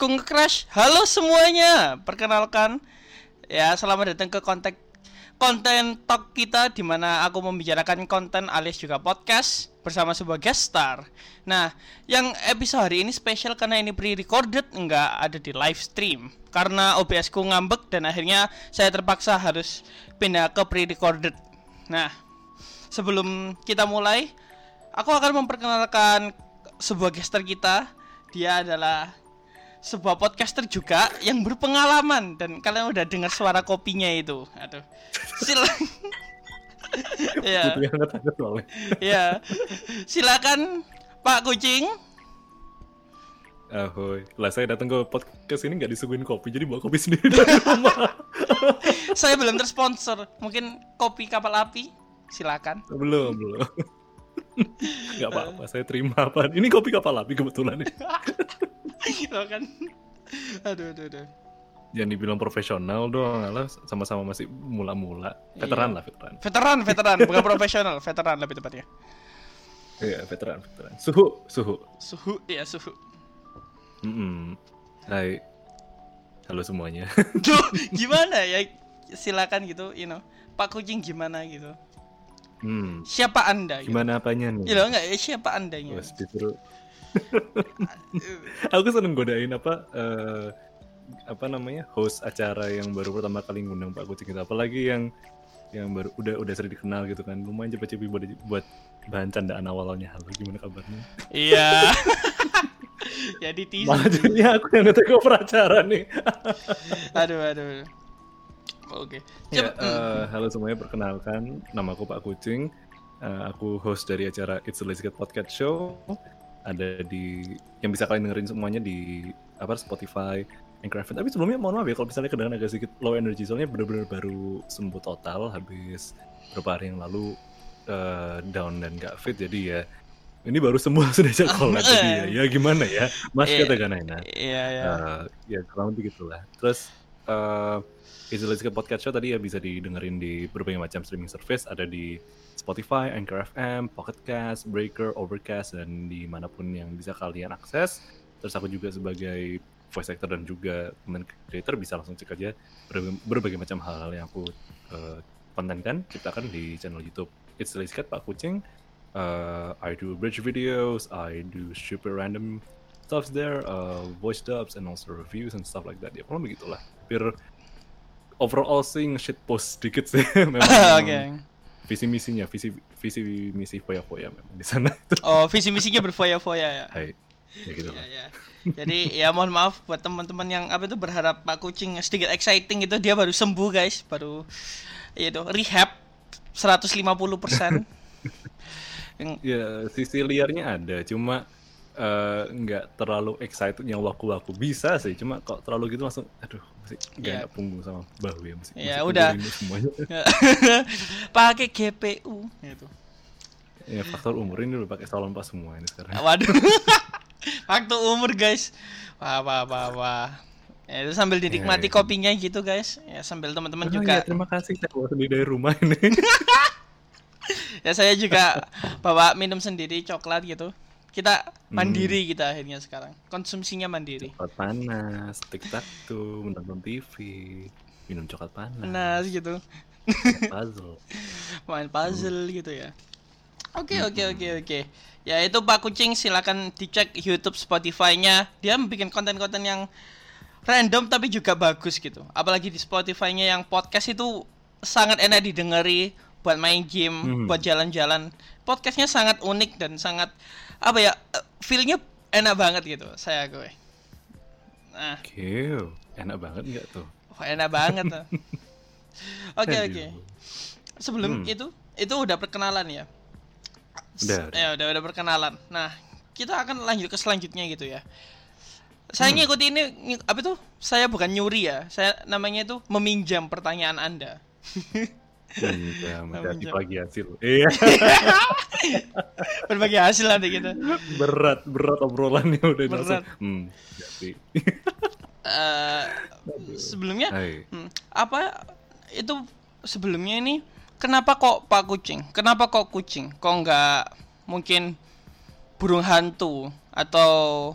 OBS ku nge-crash. Halo semuanya, perkenalkan ya selamat datang ke konten konten talk kita di mana aku membicarakan konten alias juga podcast bersama sebuah guest star. Nah, yang episode hari ini spesial karena ini pre-recorded nggak ada di live stream karena OBS ku ngambek dan akhirnya saya terpaksa harus pindah ke pre-recorded. Nah, sebelum kita mulai, aku akan memperkenalkan sebuah guester kita. Dia adalah sebuah podcaster juga yang berpengalaman dan kalian udah dengar suara kopinya itu. Aduh. Silakan. ya. ya. Silakan Pak Kucing. Ahoy, lah saya datang ke podcast ini nggak disuguhin kopi, jadi bawa kopi sendiri dari rumah. saya belum tersponsor, mungkin kopi kapal api, silakan. Belum, belum. Gak apa-apa, saya terima apa. Ini kopi kapal api kebetulan nih. Lo kan. Aduh, aduh, aduh. Jangan dibilang profesional dong, lah sama-sama masih mula-mula. Veteran iya. lah, veteran. Veteran, veteran, bukan profesional, veteran lebih tepatnya. Iya, veteran, veteran. Suhu, suhu. Suhu, iya suhu. Mm -mm. Hai. Halo semuanya. Tuh, gimana ya? Silakan gitu, you know. Pak Kucing gimana gitu. Hmm. Siapa Anda? Gitu? Gimana apanya nih? Ya enggak, ya siapa Andanya? Oh, disuruh. aku seneng godain apa uh, apa namanya host acara yang baru pertama kali ngundang Pak Kucing itu apalagi yang yang baru udah udah sering dikenal gitu kan lumayan cepet-cepet buat buat bahan candaan awalnya halo gimana kabarnya iya jadi teaser malah jadinya aku yang ngetek acara nih aduh aduh Oke. Okay. Ya, uh, halo semuanya, perkenalkan nama aku Pak Kucing. Uh, aku host dari acara It's a Lazy Podcast Show. Ada di yang bisa kalian dengerin semuanya di apa Spotify, Anchor. Tapi sebelumnya mohon maaf ya kalau misalnya kedengaran agak sedikit low energy soalnya benar-benar baru sembuh total habis beberapa hari yang lalu uh, down dan gak fit jadi ya ini baru sembuh sudah ajak collab jadi ya, ya gimana ya mas yeah, kata Ganaina iya iya uh, ya kurang lebih gitulah terus uh, Easy Podcast Show tadi ya bisa didengerin di berbagai macam streaming service ada di Spotify, Anchor FM, Pocket Cast, Breaker, Overcast dan di mana pun yang bisa kalian akses. Terus aku juga sebagai voice actor dan juga content creator bisa langsung cek aja berbagai, berbagai macam hal-hal yang aku uh, kontenkan ciptakan di channel YouTube It's Lazy Cat Pak Kucing. Uh, I do bridge videos, I do super random stuff there, uh, voice dubs and also reviews and stuff like that. Ya, kurang begitulah. Hampir overall sih shit post sedikit sih memang. okay. Visi misinya, visi visi misi foya-foya memang di sana. oh, visi misinya berfoya-foya ya. Hai. Ya gitu ya, ya. Jadi ya mohon maaf buat teman-teman yang apa itu berharap Pak Kucing sedikit exciting itu dia baru sembuh guys, baru itu rehab 150%. yang... Ya, sisi liarnya ada, cuma nggak uh, terlalu excited yang waku-waku bisa sih cuma kok terlalu gitu langsung aduh masih nggak yeah. punggung sama bahu ya masih, ya udah pakai GPU gitu ya faktor umur ini udah pakai salon pas semua ini sekarang waduh faktor umur guys wah wah wah wah Ya, itu sambil dinikmati ya, ya. kopinya gitu guys. Ya sambil teman-teman oh, juga. Ya, terima kasih saya bawa sendiri dari rumah ini. ya saya juga bawa minum sendiri coklat gitu kita mandiri hmm. kita akhirnya sekarang. Konsumsinya mandiri. Coklat panas tiktok tuh menonton TV minum coklat panas. Panas gitu. Puzzle. Main puzzle hmm. gitu ya. Oke hmm. oke oke oke. Ya itu Pak Kucing silakan dicek YouTube Spotify-nya. Dia bikin konten-konten yang random tapi juga bagus gitu. Apalagi di Spotify-nya yang podcast itu sangat enak didengari buat main game hmm. buat jalan-jalan. Podcastnya sangat unik dan sangat apa ya feelnya enak banget gitu saya gue. Nah. Enak banget nggak tuh? Oh, enak banget tuh. Oke oke. Okay. sebelum hmm. itu itu udah perkenalan ya? Udah, ya udah udah perkenalan. Nah kita akan lanjut ke selanjutnya gitu ya. Saya hmm. ngikuti ini apa tuh saya bukan nyuri ya saya namanya itu meminjam pertanyaan anda Iya, mencari bagi hasil. Iya. Berbagi hasil nanti kita. Berat, berat obrolannya udah berat. Hmm, jadi. uh, sebelumnya, hmm, apa itu sebelumnya ini kenapa kok Pak Kucing? Kenapa kok kucing? Kok nggak mungkin burung hantu atau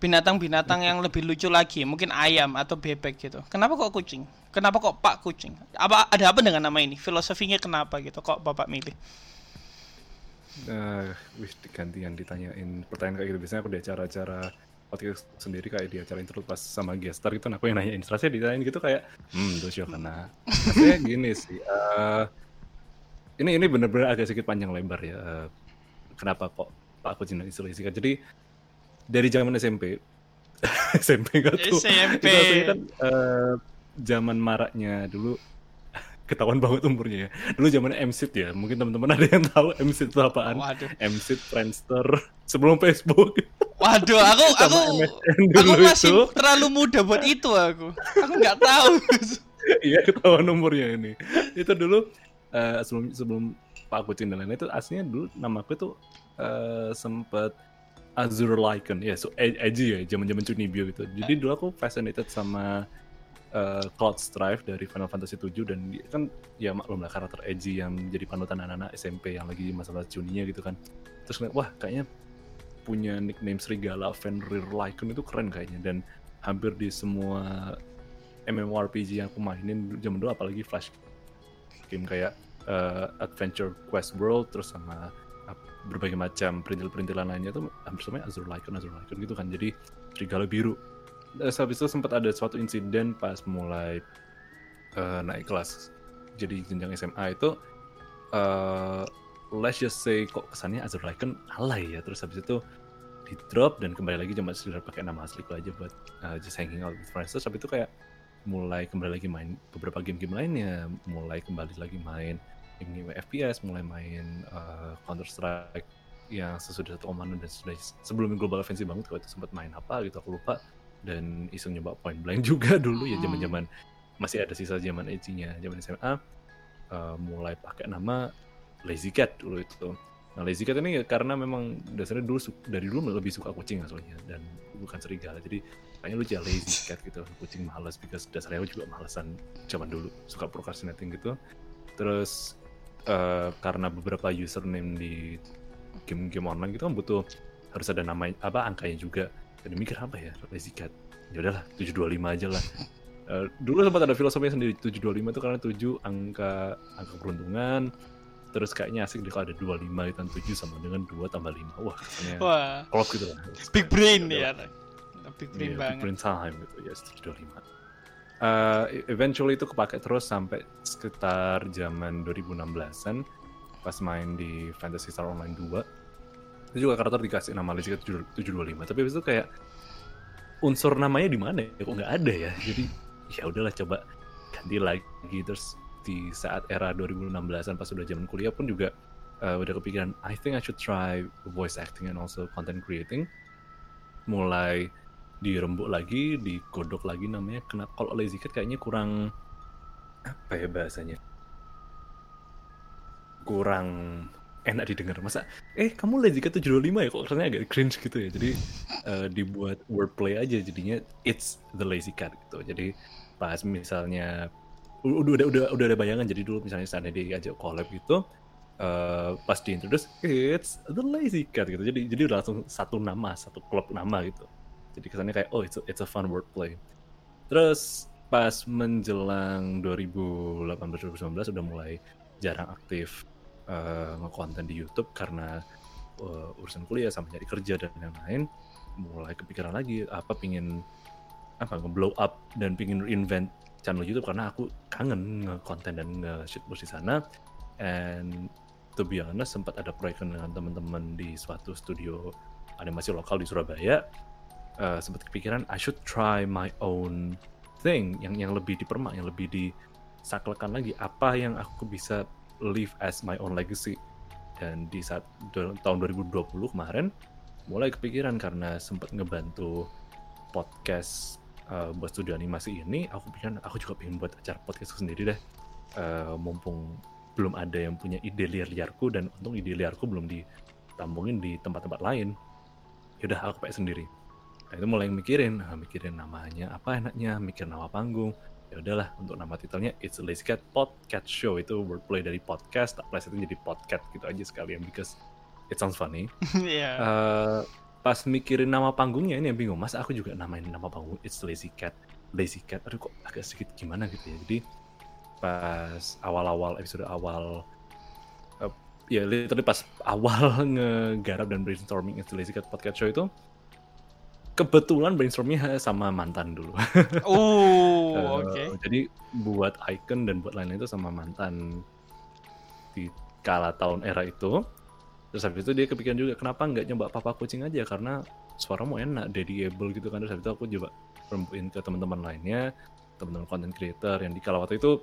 binatang-binatang yang lebih lucu lagi, mungkin ayam atau bebek gitu. Kenapa kok kucing? Kenapa kok Pak Kucing? Apa ada apa dengan nama ini? Filosofinya kenapa gitu? Kok Bapak milih? Uh, wih diganti yang ditanyain pertanyaan kayak gitu biasanya aku di acara-acara podcast sendiri kayak di acara intro pas sama gestar gitu, nah aku yang nanyain rasanya ditanyain gitu kayak hmm terus ya karena rasanya gini sih uh, ini ini bener-bener agak sedikit panjang lebar ya uh, kenapa kok Pak Kucing dan istilah jadi dari zaman SMP SMP gak tuh SMP kan uh, zaman maraknya dulu ketahuan banget umurnya ya. Dulu zaman MSIT ya. Mungkin teman-teman ada yang tahu MSIT itu apaan? Waduh. MSIT Friendster sebelum Facebook. Waduh, aku aku aku masih itu. terlalu muda buat itu aku. Aku nggak tahu. iya, ketahuan umurnya ini. Itu dulu uh, sebelum sebelum Pak Kucing dan lain-lain itu aslinya dulu nama aku itu uh, sempet Azure Lycan ya, yeah, so edgy ya, zaman-zaman Cunibyo gitu. Jadi dulu aku fascinated sama uh, Cloud Strife dari Final Fantasy 7 dan dia kan ya maklum lah karakter edgy yang jadi panutan anak-anak SMP yang lagi masalah cuninya gitu kan. Terus wah kayaknya punya nickname Serigala Fenrir Lycan itu keren kayaknya. Dan hampir di semua MMORPG yang aku mainin zaman dulu apalagi Flash game kayak uh, Adventure Quest World terus sama berbagai macam perintil-perintilan lainnya tuh hampir semuanya Azure Lycan Azure Lycan gitu kan. Jadi serigala biru Habis itu sempat ada suatu insiden pas mulai uh, naik kelas jadi jenjang SMA itu uh, let's just say kok kesannya Azure Lycan alay ya. Terus habis itu di drop dan kembali lagi cuma sekedar pakai nama asliku aja buat uh, just hanging out with friends. Terus habis itu kayak mulai kembali lagi main beberapa game-game lainnya. Mulai kembali lagi main game-game FPS mulai main uh, Counter Strike yang sesudah satu omanan dan sudah sebelum global offensive banget. Kalau itu sempat main apa gitu aku lupa dan iseng nyoba point blank juga dulu ya zaman zaman masih ada sisa zaman edgy-nya zaman SMA uh, eh, mulai pakai nama Lazy Cat dulu itu. Nah Lazy Cat ini ya karena memang dasarnya dulu dari dulu lebih suka kucing aslinya dan bukan serigala. Jadi kayaknya lu jadi Lazy Cat gitu kucing malas because dasarnya aku juga malesan zaman dulu suka procrastinating gitu. Terus uh, karena beberapa username di game-game online gitu kan butuh harus ada nama apa angkanya juga jadi mikir apa ya? Lazy cat ya udahlah 725 aja lah. Uh, dulu sempat ada filosofinya sendiri 725 itu karena 7 angka angka peruntungan. Terus kayaknya asik deh kalau ada 25 dan 7 sama dengan 2 tambah 5 wah katanya wah. klop gitu lah. Big brain ya. big brain yeah, banget. big brain time gitu. Ya yes, 725 Uh, eventually itu kepake terus sampai sekitar zaman 2016an pas main di Fantasy Star Online 2 itu juga karakter dikasih nama Legion 725 tapi habis itu kayak unsur namanya di mana ya? Kok nggak ada ya? Jadi ya udahlah coba ganti lagi. Terus di saat era 2016an pas udah zaman kuliah pun juga uh, udah kepikiran I think I should try voice acting and also content creating. Mulai dirembuk lagi digodok lagi namanya kena kalau lazy cat kayaknya kurang apa ya bahasanya? Kurang enak didengar. Masa eh kamu Cat 725 ya? Kok rasanya agak cringe gitu ya? Jadi uh, dibuat wordplay aja jadinya it's the Lazy Cat gitu. Jadi pas misalnya udah udah udah udah ada bayangan jadi dulu misalnya sana diajak collab gitu uh, pas diintroduce it's the Lazy Cat gitu. Jadi jadi udah langsung satu nama satu klub nama gitu. Jadi kesannya kayak oh it's a, it's a fun wordplay. Terus pas menjelang 2018 2019 udah mulai jarang aktif uh, ngekonten di YouTube karena uh, urusan kuliah sama cari kerja dan lain-lain mulai kepikiran lagi apa pingin apa ngeblow up dan pingin reinvent channel YouTube karena aku kangen ngekonten dan nge-shitpost di sana. And to be honest sempat ada proyek dengan teman-teman di suatu studio animasi lokal di Surabaya. Uh, sempat kepikiran I should try my own thing yang yang lebih dipermak yang lebih disaklekan lagi. Apa yang aku bisa live as my own legacy. Dan di saat tahun 2020 kemarin mulai kepikiran karena sempat ngebantu podcast uh, buat studio animasi ini aku pikir aku juga pengen buat acara podcast sendiri deh. Uh, mumpung belum ada yang punya ide liar-liarku dan untung ide liarku belum ditambungin di tempat-tempat lain yaudah aku pakai sendiri. Nah, itu mulai mikirin nah, mikirin namanya apa enaknya mikir nama panggung ya udahlah untuk nama titelnya It's a Lazy Cat Podcast Show. Itu wordplay dari podcast tak itu jadi podcast gitu aja sekalian because it sounds funny. Yeah. uh, pas mikirin nama panggungnya ini yang bingung mas aku juga namain nama panggung it's lazy cat lazy cat. Aduh kok agak sedikit gimana gitu ya? Jadi pas awal-awal episode awal uh, ya literally pas awal ngegarap dan brainstorming it's lazy cat podcast show itu kebetulan brainstormingnya sama mantan dulu. Oh, Eh, oke. jadi buat icon dan buat lain-lain itu sama mantan di kala tahun era itu. Terus habis itu dia kepikiran juga kenapa nggak nyoba papa kucing aja? Karena suaramu enak daddyable gitu kan. Terus habis itu aku coba rembuin ke teman-teman lainnya teman-teman content creator yang di kala waktu itu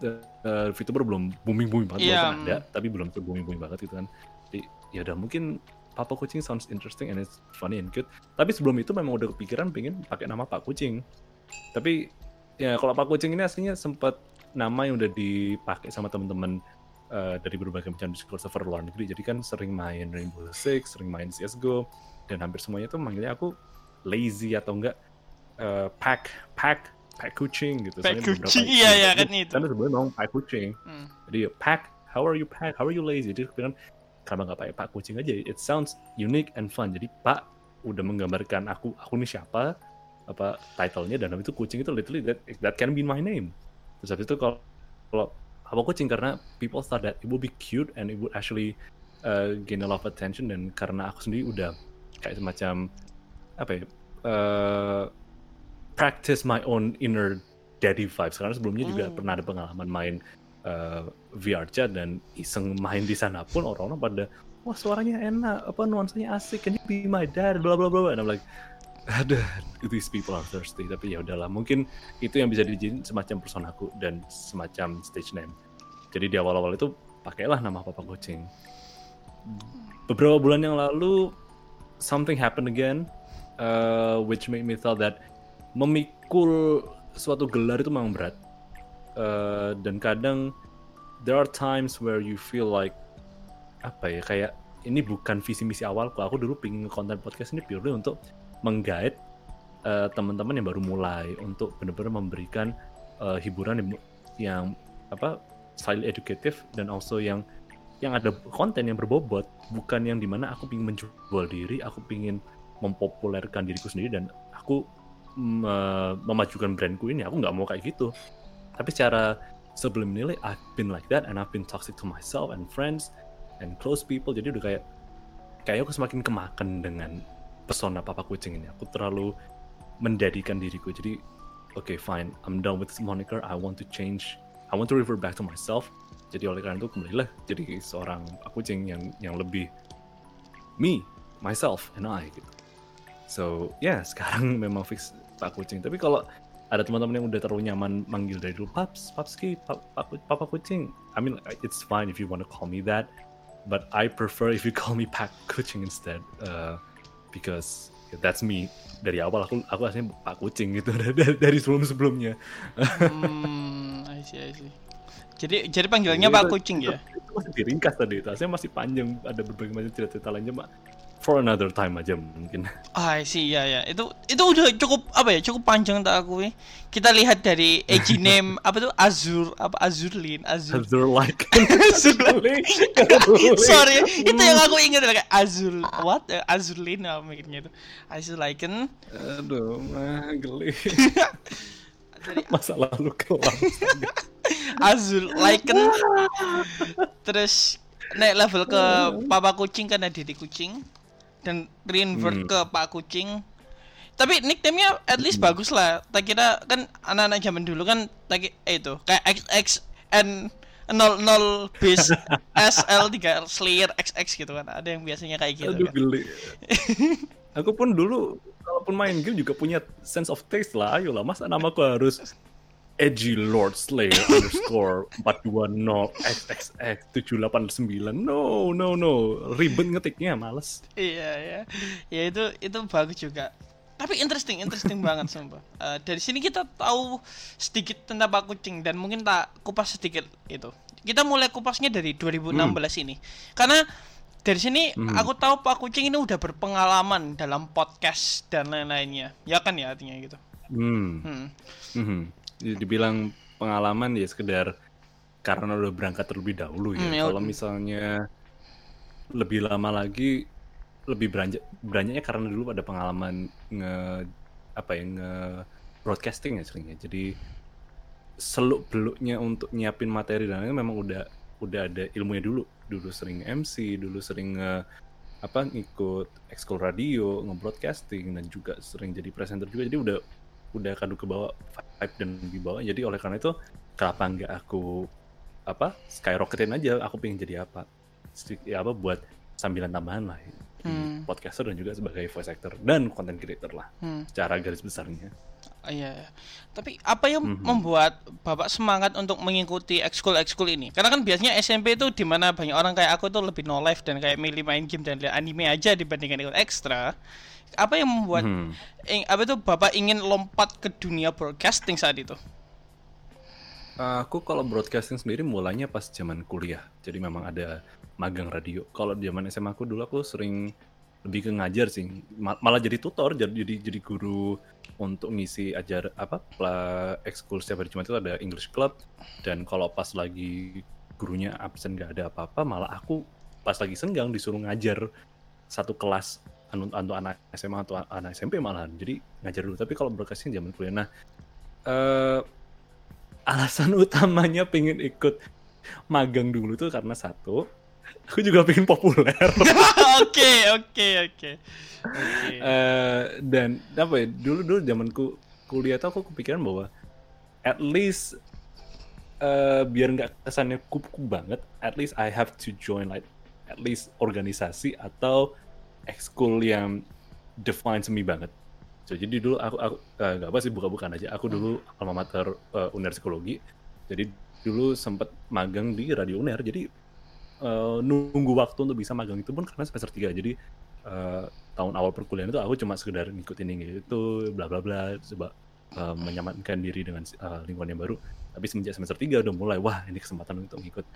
eh, eh, VTuber belum booming booming banget walaupun ada tapi belum booming booming banget gitu kan. Jadi ya udah mungkin papa kucing sounds interesting and it's funny and cute. Tapi sebelum itu memang udah kepikiran pengen pakai nama pak kucing. Tapi ya kalau pak kucing ini aslinya sempat nama yang udah dipakai sama teman-teman eh, dari berbagai macam Discord server luar negeri. Jadi kan sering main Rainbow Six sering main CSGO dan hampir semuanya tuh manggilnya aku lazy atau enggak eh, pack pack pack kucing gitu. Pack Soalnya kucing, iya, iya, kan itu. karena sebenarnya memang pack kucing. Hmm. jadi pack how are you pack how are you lazy? Jadi kepikiran kenapa nggak pakai pak kucing aja it sounds unique and fun. Jadi pak udah menggambarkan aku aku ini siapa apa titlenya dan habis itu kucing itu literally that that can be my name. Terus habis itu kalau kalau apa kucing? Karena people thought that it would be cute and it would actually uh, gain a lot of attention dan karena aku sendiri udah kayak semacam apa ya uh, practice my own inner daddy vibes. Karena sebelumnya juga Hmm. pernah ada pengalaman main uh, VR chat dan iseng main di sana pun orang-orang pada wah suaranya enak apa nuansanya asik you be my dad? Bla bla bla and I'm like ada these people are thirsty. Tapi ya udahlah mungkin itu yang bisa dijadiin semacam personaku dan semacam stage name. Jadi di awal-awal itu pakailah nama papa kucing beberapa bulan yang lalu something happened again uh, which made me feel that memikul suatu gelar itu memang berat Uh, dan kadang there are times where you feel like apa ya kayak ini bukan visi misi awalku. Aku dulu pingin konten podcast ini purely untuk menggait uh, teman-teman yang baru mulai untuk benar-benar memberikan uh, hiburan yang, yang apa slightly educative dan also yang yang ada konten yang berbobot. Bukan yang di mana aku pingin menjual diri aku pingin mempopulerkan diriku sendiri dan aku me- memajukan brandku ini. Aku nggak mau kayak gitu tapi secara subliminally I've been like that and I've been toxic to myself and friends and close people. Jadi udah kayak kayak aku semakin kemakan dengan pesona papa kucing ini. Aku terlalu mendadikan diriku. Jadi okay fine I'm done with this moniker. I want to change I want to revert back to myself. Jadi oleh karena itu kembalilah jadi seorang kucing yang yang lebih me myself and I gitu. So ya yeah, sekarang memang fix pak kucing. Tapi kalau ada teman-teman yang udah terlalu nyaman manggil dari dulu paps papski pap, pap, papa kucing I mean it's fine if you want to call me that but I prefer if you call me pak kucing instead uh, because that's me dari awal aku aku aslinya pak kucing gitu dari, dari sebelum sebelumnya Hmm, I see, I see. Jadi jadi panggilannya Jadi Pak itu- Kucing ya? itu masih diringkas tadi itu aslinya masih panjang ada berbagai macam cerita-cerita lainnya mak for another time aja mungkin Ah, I see, ya ya. Itu itu udah cukup apa ya? Cukup panjang tak aku ini. Kita lihat dari AG name apa tuh Azur apa Azurlin, Azur. Azure like Azurlin. Sorry, itu yang aku ingat kayak Azur what? Eh, Azurlin apa mikirnya itu. Azurliken. aduh mah geli Dari masa lalu kelam Azul Lycan terus naik level ke papa kucing karena didi kucing dan reinvert Hmm. ke pak kucing. Tapi nickname-nya at least bagus lah. Tak kira kan anak-anak zaman dulu kan tak eh itu kayak XXN 00 base SL 3 Slayer XX gitu kan. Ada yang biasanya kayak gitu aduh kan. geli. Aku pun dulu kalaupun main game juga punya sense of taste lah. Ayolah masa namaku harus Edgy Lord Slayer underscore 420 XXX 789 no no no ribet ngetiknya males Iya ya, ya itu itu bagus juga. Tapi interesting, interesting banget sumpah. Eh, dari sini kita tahu sedikit tentang Pak Kucing dan mungkin tak kupas sedikit itu. Kita mulai kupasnya dari 2016 ini. Karena dari sini Hmm. aku tahu Pak Kucing ini udah berpengalaman dalam podcast dan lain-lainnya. Ya kan ya artinya gitu. hmm. Hmm. Mhm. Dibilang pengalaman ya sekedar karena udah berangkat terlebih dahulu ya. Hmm, ya Kalau misalnya lebih lama lagi lebih beranjak beranjaknya karena dulu ada pengalaman nge apa ya nge broadcasting ya seringnya. Jadi seluk beluknya untuk nyiapin materi dan lain memang udah udah ada ilmunya dulu. Dulu sering MC dulu sering nge apa ngikut ekskul radio nge-broadcasting dan juga sering jadi presenter juga. Jadi udah udah kadu ke bawah vibe dan di bawah jadi oleh karena itu kenapa nggak aku apa skyrocketin aja aku pengen jadi apa ya apa buat sambilan tambahan lah di Hmm. podcaster dan juga sebagai voice actor dan content creator lah Hmm. secara garis besarnya Iya, iya. Tapi apa yang Mhm. membuat Bapak semangat untuk mengikuti ekskul-ekskul ini? Karena kan biasanya SMP itu di mana banyak orang kayak aku tuh lebih no life dan kayak milih main game dan lihat anime aja dibandingkan ikut ekstra. Apa yang membuat Hmm. ing- apa itu Bapak ingin lompat ke dunia broadcasting saat itu? Aku kalau broadcasting sendiri mulainya pas zaman kuliah. Jadi memang ada magang radio. Kalau zaman SMA aku dulu aku sering lebih ke ngajar sih. Ma- Malah jadi tutor, jadi jadi, guru untuk ngisi ajar apa ekskul setiap hari Jumat itu ada English Club. Dan kalau pas lagi gurunya absen nggak ada apa-apa malah aku pas lagi senggang disuruh ngajar satu kelas anu- untuk anak SMA atau anak SMP malahan. Jadi ngajar dulu. Tapi kalau broadcasting zaman kuliah. Nah eh alasan utamanya pengen ikut magang dulu tuh karena satu aku juga pengen populer. Oke, oke, oke. Eh, dan apa ya dulu dulu zamanku kuliah tuh aku kepikiran bahwa at least eh, biar nggak kesannya kupu banget at least I have to join like at least organisasi atau ekskul yang define semi banget. So, jadi dulu aku aku eh, nggak apa sih buka-bukaan aja. Aku dulu alma mater eh, uner psikologi. Jadi dulu sempat magang di radio uner. Jadi eh, nunggu waktu untuk bisa magang itu pun karena semester 3 jadi eh, tahun awal perkuliahan itu aku cuma sekedar ngikutin yang gitu bla bla bla coba eh, menyamankan diri dengan eh, lingkungan yang baru. Tapi semenjak semester 3 udah mulai wah ini kesempatan untuk ngikut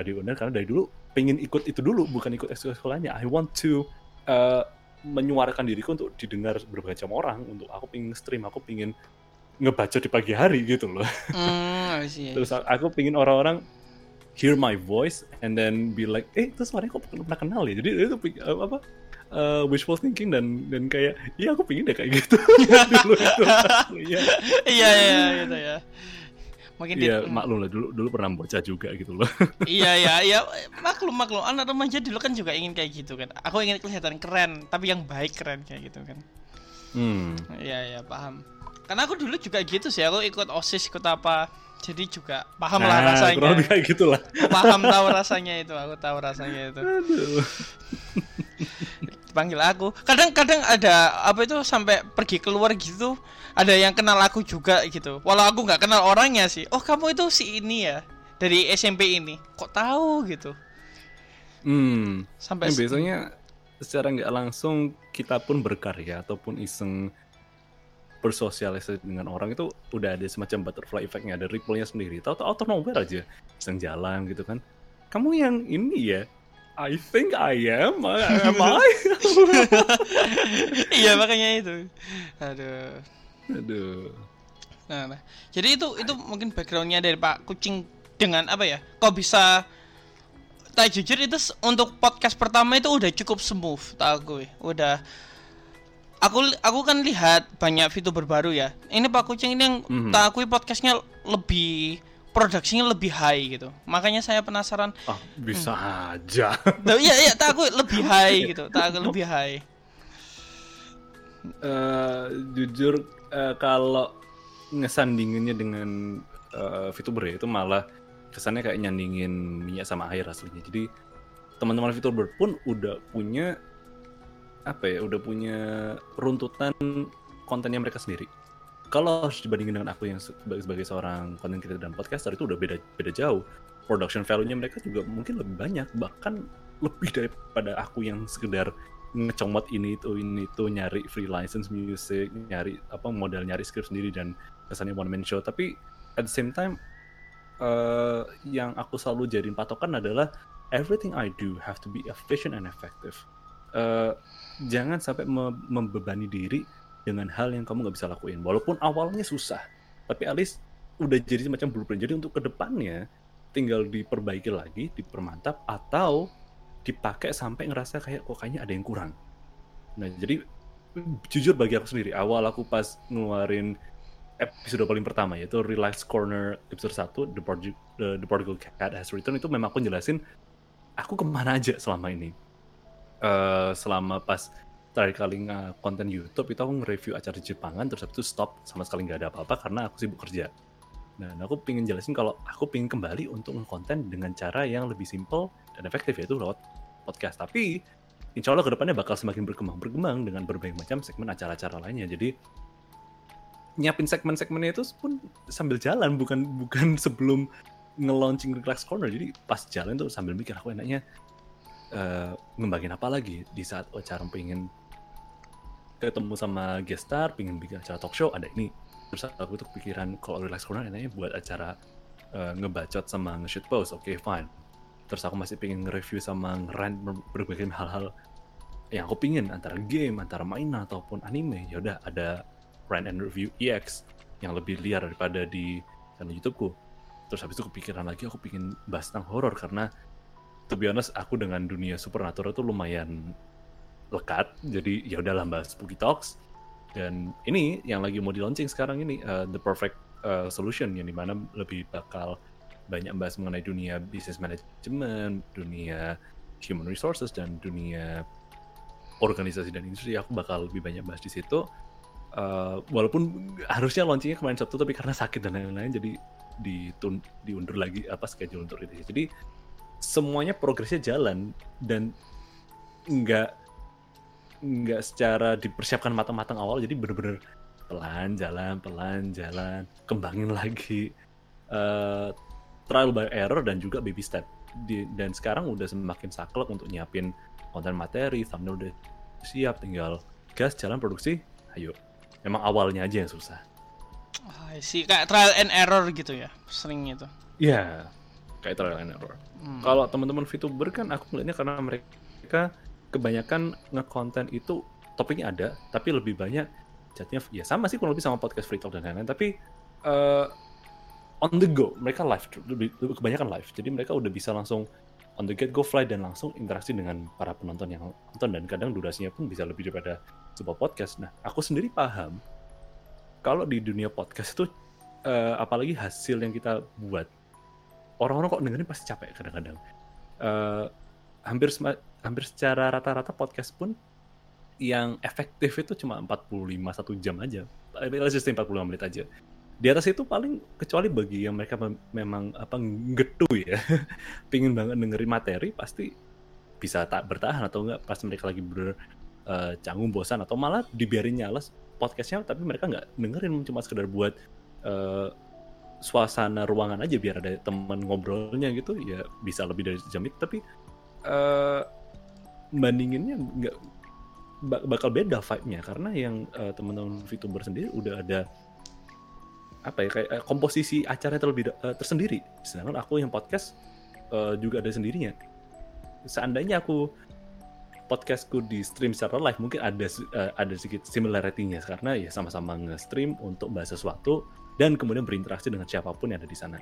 radio uner karena dari dulu pengen ikut itu dulu bukan ikut ekskul sekolahnya. I want to eh, menyuarakan diriku untuk didengar berbagai macam orang untuk aku pengen stream aku pengen ngebaca di pagi hari gitu loh. See. terus aku pengen orang-orang hear my voice and then be like eh itu suaranya kok pernah kenal ya? Jadi itu eh, apa eh, wishful thinking dan dan kayak iya aku pengen deh kayak gitu. Dulu itu. Iya. Iya, iya, gitu ya. Mungkin iya maklum lah dulu dulu pernah bocah juga gitu loh. Iya iya iya maklum maklum. Anak remaja dulu kan juga ingin kayak gitu kan. Aku ingin kelihatan keren tapi yang baik keren kayak gitu kan. Hmm. Iya iya paham. Karena aku dulu juga gitu sih aku ikut osis ikut apa jadi juga paham lah nah, rasanya. kurang lebih kayak gitulah. Paham tahu rasanya itu aku tahu rasanya itu. Aduh. Dipanggil aku. Kadang-kadang ada apa itu sampai pergi keluar gitu ada yang kenal aku juga gitu. Walau aku nggak kenal orangnya sih. Oh kamu itu si ini ya dari SMP ini. Kok tahu gitu? Hmm. Sampai Yang biasanya secara nggak langsung kita pun berkarya ataupun iseng bersosialisasi dengan orang itu udah ada semacam butterfly effect-nya, ada ripple-nya sendiri. Tahu-tahu out of nowhere aja, iseng jalan gitu kan. Kamu yang ini ya? I think I am. Am I? iya makanya itu aduh Aduh. nah, nah. jadi itu itu mungkin backgroundnya dari Pak Kucing dengan apa ya kok bisa tak jujur itu untuk podcast pertama itu udah cukup smooth tak aku udah aku aku kan lihat banyak fitur baru ya ini Pak Kucing ini yang Mhm. tak akui podcastnya lebih produksinya lebih high gitu makanya saya penasaran Ah, bisa aja. Loh, iya iya tak akui lebih high gitu tak akui lebih high Eh, jujur eh, kalau ngesandinginnya dengan eh, VTuber ya itu malah kesannya kayak nyandingin minyak sama air aslinya. Jadi teman-teman VTuber pun udah punya apa ya, udah punya runtutan kontennya mereka sendiri. Kalau harus dibandingin dengan aku yang sebagai, sebagai seorang content creator dan podcaster itu udah beda beda jauh. Production value-nya mereka juga mungkin lebih banyak, bahkan lebih daripada aku yang sekedar ngecomot ini itu ini itu nyari free license music nyari apa modal nyari script sendiri dan kesannya one man show tapi at the same time eh, yang aku selalu jadiin patokan adalah everything I do have to be efficient and effective Eh, jangan sampai me- membebani diri dengan hal yang kamu nggak bisa lakuin walaupun awalnya susah tapi least udah jadi semacam blueprint jadi untuk ke depannya tinggal diperbaiki lagi dipermantap atau dipakai sampai ngerasa kayak kok kayaknya ada yang kurang. Nah, jadi jujur bagi aku sendiri, awal aku pas ngeluarin episode paling pertama yaitu Relax Corner episode 1 The, Portu The, The Portugal Cat Has Returned itu memang aku jelasin aku ke mana aja selama ini. Uh, selama pas terakhir kali konten YouTube itu aku nge-review acara Jepangan terus habis itu stop sama sekali nggak ada apa-apa karena aku sibuk kerja. Dan aku pengen jelasin kalau aku pengen kembali untuk nge-konten dengan cara yang lebih simple dan efektif yaitu lewat podcast. Tapi insya Allah ke depannya bakal semakin berkembang-berkembang dengan berbagai macam segmen acara-acara lainnya. Jadi nyiapin segmen-segmennya itu pun sambil jalan bukan bukan sebelum nge-launching Relax Corner. Jadi pas jalan tuh sambil mikir aku enaknya uh, ngembangin apa lagi di saat acara pengen ketemu sama guest star, pengen bikin acara talk show, ada ini. Terus aku tuh kepikiran kalau relax corner enaknya buat acara uh, ngebacot sama nge-shoot post, oke okay, fine. Terus aku masih pengen nge-review sama nge-rant berbagai hal-hal yang aku pingin antara game, antara mainan ataupun anime. Ya udah ada rant and review EX yang lebih liar daripada di channel YouTubeku. Terus habis itu kepikiran lagi aku pingin bahas tentang horor karena to be honest aku dengan dunia supernatural tuh lumayan lekat. Jadi ya udahlah bahas spooky talks. Dan ini yang lagi mau di launching sekarang ini uh, the perfect uh, solution yang di mana lebih bakal banyak bahas mengenai dunia business management dunia human resources dan dunia organisasi dan industri. Aku bakal lebih banyak bahas di situ. Uh, walaupun harusnya launchingnya kemarin Sabtu tapi karena sakit dan lain-lain jadi ditun diundur lagi apa schedule untuk itu jadi semuanya progresnya jalan dan nggak nggak secara dipersiapkan matang-matang awal jadi bener-bener pelan jalan pelan jalan kembangin lagi uh, trial by error dan juga baby step. Di, dan sekarang udah semakin saklek untuk nyiapin konten materi thumbnail udah siap tinggal gas jalan produksi ayo. Memang awalnya aja yang susah. Sih kayak trial and error gitu ya sering itu. Iya. yeah, kayak trial and error hmm. kalau teman-teman VTuber kan aku melihatnya karena mereka kebanyakan ngekonten itu topiknya ada, tapi lebih banyak jadinya ya sama sih kurang lebih sama podcast free talk dan lain-lain, tapi uh, on the go mereka live lebih, lebih kebanyakan live, jadi mereka udah bisa langsung on the get go fly dan langsung interaksi dengan para penonton yang nonton dan kadang durasinya pun bisa lebih daripada sebuah podcast. Nah, aku sendiri paham kalau di dunia podcast itu uh, apalagi hasil yang kita buat orang-orang kok dengerin pasti capek kadang-kadang. Uh, hampir hampir secara rata-rata podcast pun yang efektif itu cuma 45 satu jam aja. Let's just 45 menit aja. Di atas itu paling kecuali bagi yang mereka mem memang apa getu ya, pingin banget dengerin materi pasti bisa tak bertahan atau enggak pas mereka lagi ber uh, canggung bosan atau malah dibiarin nyala podcastnya tapi mereka nggak dengerin cuma sekedar buat uh, suasana ruangan aja biar ada teman ngobrolnya gitu ya bisa lebih dari sejam itu tapi uh, bandinginnya nggak bakal beda vibe-nya karena yang uh, teman-teman VTuber sendiri udah ada apa ya kayak uh, komposisi acara terlebih uh, tersendiri. Sedangkan aku yang podcast uh, juga ada sendirinya. Seandainya aku podcastku di stream secara live mungkin ada uh, ada sedikit similarity-nya karena ya sama-sama nge-stream untuk bahas sesuatu dan kemudian berinteraksi dengan siapa pun yang ada di sana.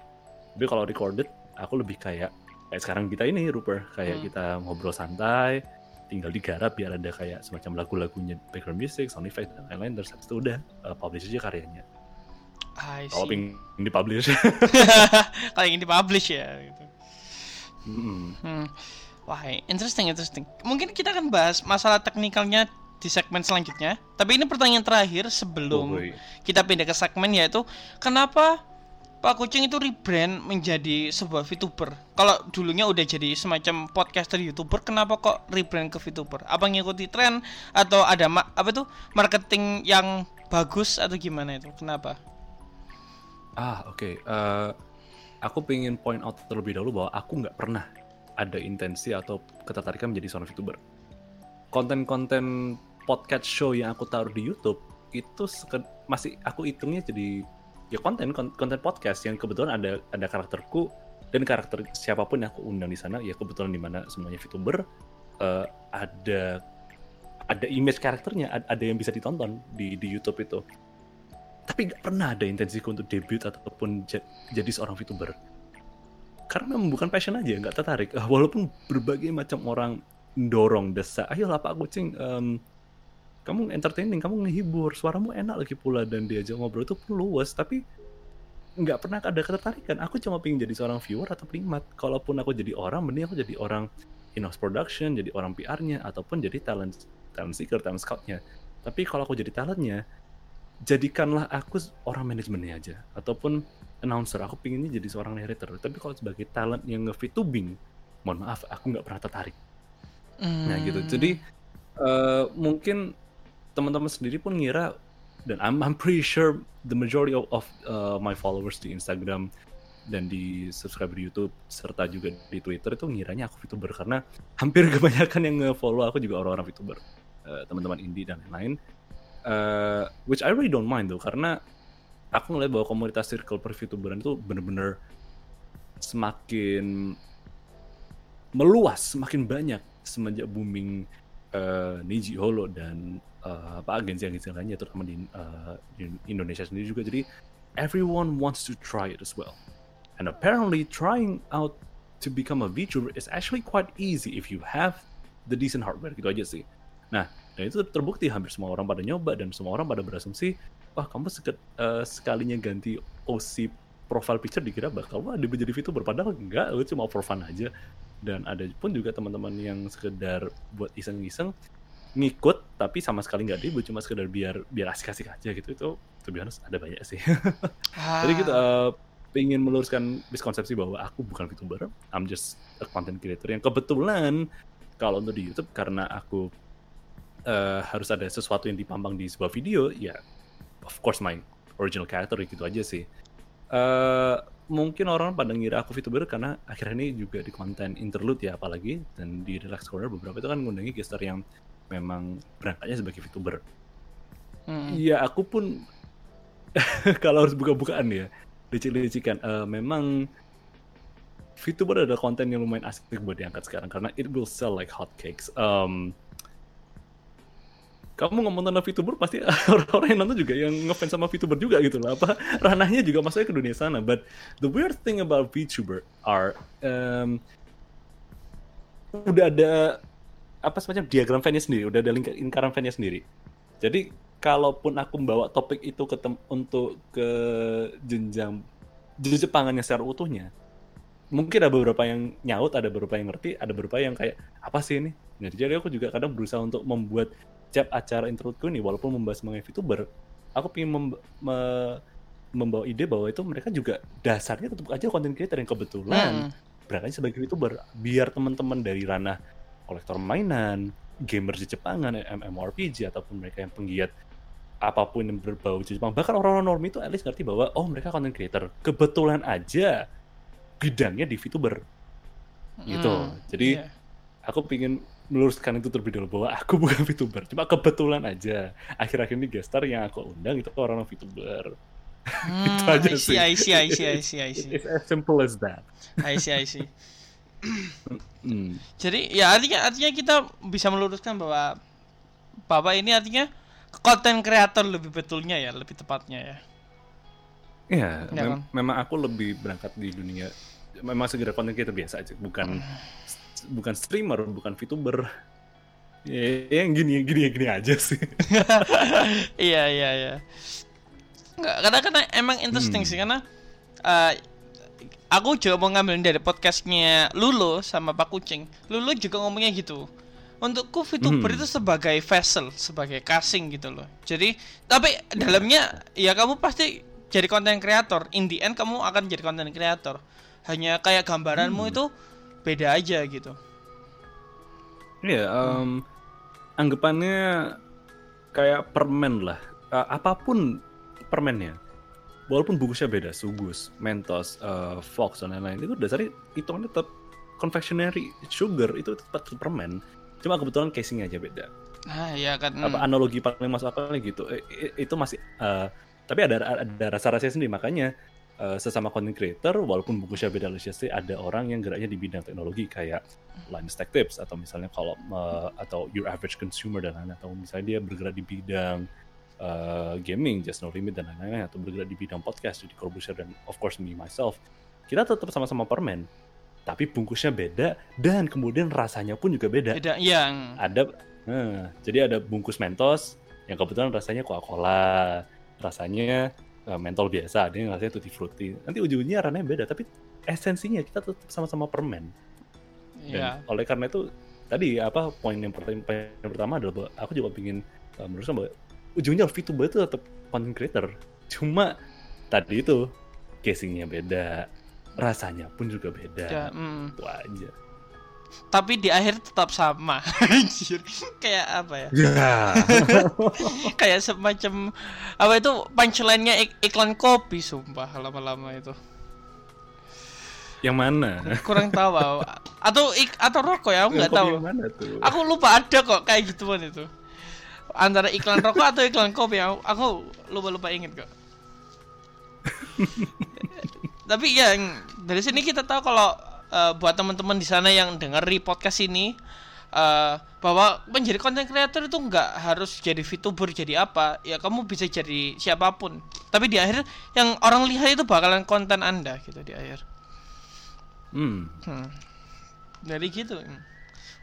Tapi kalau recorded aku lebih kayak kayak sekarang kita ini Ruper kayak hmm. kita ngobrol santai tinggal digarap biar ada kayak semacam lagu-lagunya background music, sound effect dan lain-lain terus habis itu udah uh, publish aja karyanya. Kalau ingin dipublish. Kalau ingin dipublish ya gitu. Hmm. Hmm. Wah, interesting, interesting. Mungkin kita akan bahas masalah teknikalnya di segmen selanjutnya. Tapi ini pertanyaan terakhir sebelum oh, kita pindah ke segmen yaitu kenapa Pak Kucing itu rebrand menjadi sebuah VTuber. Kalau dulunya udah jadi semacam podcaster YouTuber, kenapa kok rebrand ke VTuber? Apa ngikuti tren atau ada ma apa tuh marketing yang bagus atau gimana itu? Kenapa? Ah, oke. Okay. Uh, eh, aku pengen point out terlebih dahulu bahwa aku nggak pernah ada intensi atau ketertarikan menjadi seorang VTuber. Konten-konten podcast show yang aku taruh di YouTube itu masih aku hitungnya jadi ya konten konten podcast yang kebetulan ada ada karakterku dan karakter siapa pun yang aku undang di sana ya kebetulan di mana semuanya VTuber uh, ada ada image karakternya ada yang bisa ditonton di di YouTube itu. Tapi nggak pernah ada intensiku untuk debut ataupun jadi seorang VTuber. Karena memang bukan passion aja nggak tertarik. Uh, walaupun berbagai macam orang dorong desa ayolah pak kucing um, kamu entertaining kamu ngehibur. Suaramu enak lagi pula dan diajak ngobrol itu pun luas tapi nggak pernah ada ketertarikan. Aku cuma pengen jadi seorang viewer atau penikmat kalaupun aku jadi orang mending aku jadi orang in-house production jadi orang PR-nya ataupun jadi talent talent seeker talent scout-nya. Tapi kalau aku jadi talentnya jadikanlah aku orang manajemennya aja. Ataupun announcer aku pinginnya jadi seorang narrator. Tapi kalau sebagai talent yang nge-VTubing mohon maaf aku nggak pernah tertarik. Nah gitu. Jadi uh, mungkin teman-teman sendiri pun ngira dan I'm, I'm pretty sure the majority of, of uh, my followers di Instagram dan di subscriber YouTube serta juga di Twitter itu ngiranya aku VTuber karena hampir kebanyakan yang nge-follow aku juga orang-orang VTuber uh, teman-teman indie dan lain-lain. Uh, which I really don't mind though karena aku ngeliat bahwa komunitas circle per VTuberan itu bener-bener semakin meluas semakin banyak semenjak booming uh, Niji Holo dan uh, apa agensi-agensi lainnya terutama di, uh, di Indonesia sendiri juga. Jadi everyone wants to try it as well. And apparently trying out to become a VTuber is actually quite easy if you have the decent hardware gitu aja sih. Nah dan itu terbukti hampir semua orang pada nyoba dan semua orang pada berasumsi wah kamu seket, uh, sekalinya ganti OC profile picture dikira bakal wah dia menjadi VTuber. Padahal enggak lu cuma for fun aja dan ada pun juga teman-teman yang sekedar buat iseng-iseng ngikut tapi sama sekali nggak dibu cuma sekedar biar biar asik-asik aja gitu. Itu tuh biasa ada banyak sih. Ah. jadi gitu uh, ingin meluruskan miskonsepsi bahwa aku bukan VTuber I'm just a content creator yang kebetulan kalau untuk di YouTube karena aku uh, harus ada sesuatu yang dipampang di sebuah video ya of course my original character gitu aja sih. Uh, mungkin orang pada ngira aku VTuber karena akhirnya ini juga di konten interlude ya apalagi dan di Relax Corner beberapa itu kan ngundangi gestar yang memang berangkatnya sebagai VTuber. Hmm. Ya aku pun kalau harus buka-bukaan ya licik-licikan uh, memang VTuber adalah konten yang lumayan asik buat diangkat sekarang karena it will sell like hotcakes. Um, kamu ngomong tentang VTuber pasti orang-orang yang nonton juga yang ngefans sama VTuber juga gitu lah apa ranahnya juga masuknya ke dunia sana. But the weird thing about VTuber are um, udah ada apa semacam diagram fannya sendiri. Udah ada lingkaran fannya sendiri. Jadi kalaupun aku membawa topik itu ke untuk ke jenjang Jepangannya secara utuhnya mungkin ada beberapa yang nyaut, ada beberapa yang ngerti, ada beberapa yang kayak apa sih ini? Nah, jadi aku juga kadang berusaha untuk membuat setiap acara introduce ini walaupun membahas mengenai VTuber aku ingin mem me membawa ide bahwa itu mereka juga dasarnya tetap aja konten creator yang kebetulan. Hmm. berangkatnya sebagai VTuber biar teman-teman dari ranah kolektor mainan gamer di Jepangan MMORPG ataupun mereka yang penggiat apa pun yang berbau Jepang bahkan orang-orang norm itu at least ngerti bahwa oh mereka content creator. Kebetulan aja bidangnya di VTuber. Gitu. Hmm, jadi yeah. aku pingin meluruskan itu terlebih dahulu bahwa aku bukan VTuber. Cuma kebetulan aja akhir-akhir ini gestar yang aku undang itu orang VTuber. Hmm, itu aja I see, sih. I see, I see, I see, I see. It's as simple as that. I see, I see. hmm. Jadi ya artinya artinya kita bisa meluruskan bahwa Bapak ini artinya konten kreator lebih betulnya ya, lebih tepatnya ya. Iya, ya, mem kan? memang aku lebih berangkat di dunia memang segera konten kreator biasa aja, bukan hmm bukan streamer, bukan VTuber. Ya, yang gini, gini, gini aja sih. iya, iya, iya. Nggak, karena karena emang interesting hmm. sih karena uh, aku juga mau ngambil dari podcastnya Lulu sama Pak Kucing. Lulu juga ngomongnya gitu. Untukku VTuber hmm. itu sebagai vessel, sebagai casing gitu loh. Jadi tapi dalamnya ya kamu pasti jadi konten kreator. In the end kamu akan jadi konten kreator. Hanya kayak gambaranmu hmm. itu beda aja gitu. Iya, yeah, um, anggapannya kayak permen lah. Uh, apa pun permennya, walaupun bungkusnya beda, sugus, mentos, uh, fox dan lain-lain itu dasarnya itu kan tetap confectionery sugar itu tetap permen. Cuma kebetulan casingnya aja beda. Ah iya kan. Apa analogi paling masuk akalnya gitu? Itu masih uh, tapi ada ada rasa-rasa sendiri makanya uh, sesama content creator walaupun bungkusnya beda sih ada orang yang geraknya di bidang teknologi kayak Linus Tech Tips atau misalnya kalau uh, atau Your Average Consumer dan lain-lain atau misalnya dia bergerak di bidang uh, gaming Just No Limit dan lain-lain atau bergerak di bidang podcast jadi Corbusier dan of course me myself kita tetap sama-sama permen, tapi bungkusnya beda dan kemudian rasanya pun juga beda. Beda yang Ada, eh, jadi ada bungkus Mentos yang kebetulan rasanya Coca-Cola, rasanya eh, mentol biasa, ada yang rasanya tutti frutti. Nanti ujung-ujungnya rasanya beda, tapi esensinya kita tetap sama-sama permen. Dan ya. oleh karena itu tadi apa poin yang pertama, poin yang pertama adalah bahwa aku juga ingin uh, meluruskan bahwa ujungnya VTuber itu tetap content creator. Cuma tadi itu casingnya beda, rasanya pun juga beda. Ya, mm. Itu aja. Tapi di akhir tetap sama. Anjir. Kayak apa ya? Ya. Kayak semacam apa itu punchline-nya ik- iklan kopi sumpah lama-lama itu. yang mana? Kurang tahu atau ik atau rokok ya aku nggak tahu. Yang mana tuh? Aku lupa ada kok kayak gituan itu. Antara iklan rokok atau iklan kopi aku, aku lupa-lupa inget kok. Tapi ya yang- dari sini kita tahu kalau eh, buat teman-teman di sana yang dengar podcast ini eh, bahwa menjadi content creator itu nggak harus jadi VTuber jadi apa ya kamu bisa jadi siapa pun tapi di akhir yang orang lihat itu bakalan konten anda gitu di akhir Hmm. Hmm. Dari gitu.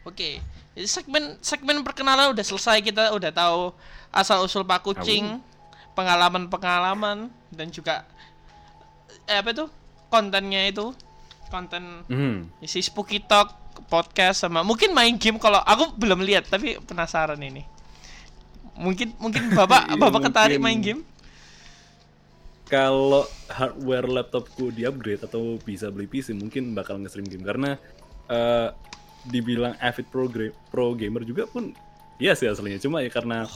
Oke. Jadi segmen segmen perkenalan udah selesai kita udah tahu asal usul Pak Kucing, pengalaman-pengalaman dan juga eh, apa itu? kontennya itu. Konten Hmm. si Spooky Talk podcast sama mungkin main game kalau aku belum lihat tapi penasaran ini. Mungkin mungkin Bapak Iya, Bapak ketarik main game? Kalau hardware laptopku di upgrade atau bisa beli PC mungkin bakal nge-stream game karena eh, dibilang avid pro, pro gamer juga pun iya sih aslinya cuma ya karena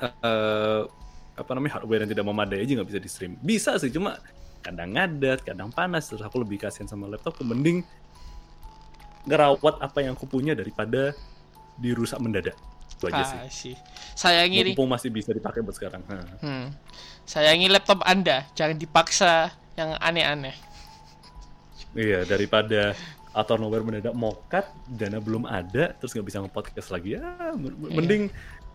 eh, apa namanya hardware yang tidak memadai aja nggak bisa di stream bisa sih cuma kadang ngadat kadang panas terus aku lebih kasihan sama laptopku mending ngerawat apa yang aku punya daripada dirusak mendadak itu aja sih Ah, sih. Sayangi nih. mumpung masih bisa dipakai buat sekarang. Hmm. Sayangi laptop Anda, jangan dipaksa yang aneh-aneh. Iya, daripada atau nowhere mendadak mokat, dana belum ada, terus nggak bisa nge-podcast lagi. Ya, m- mending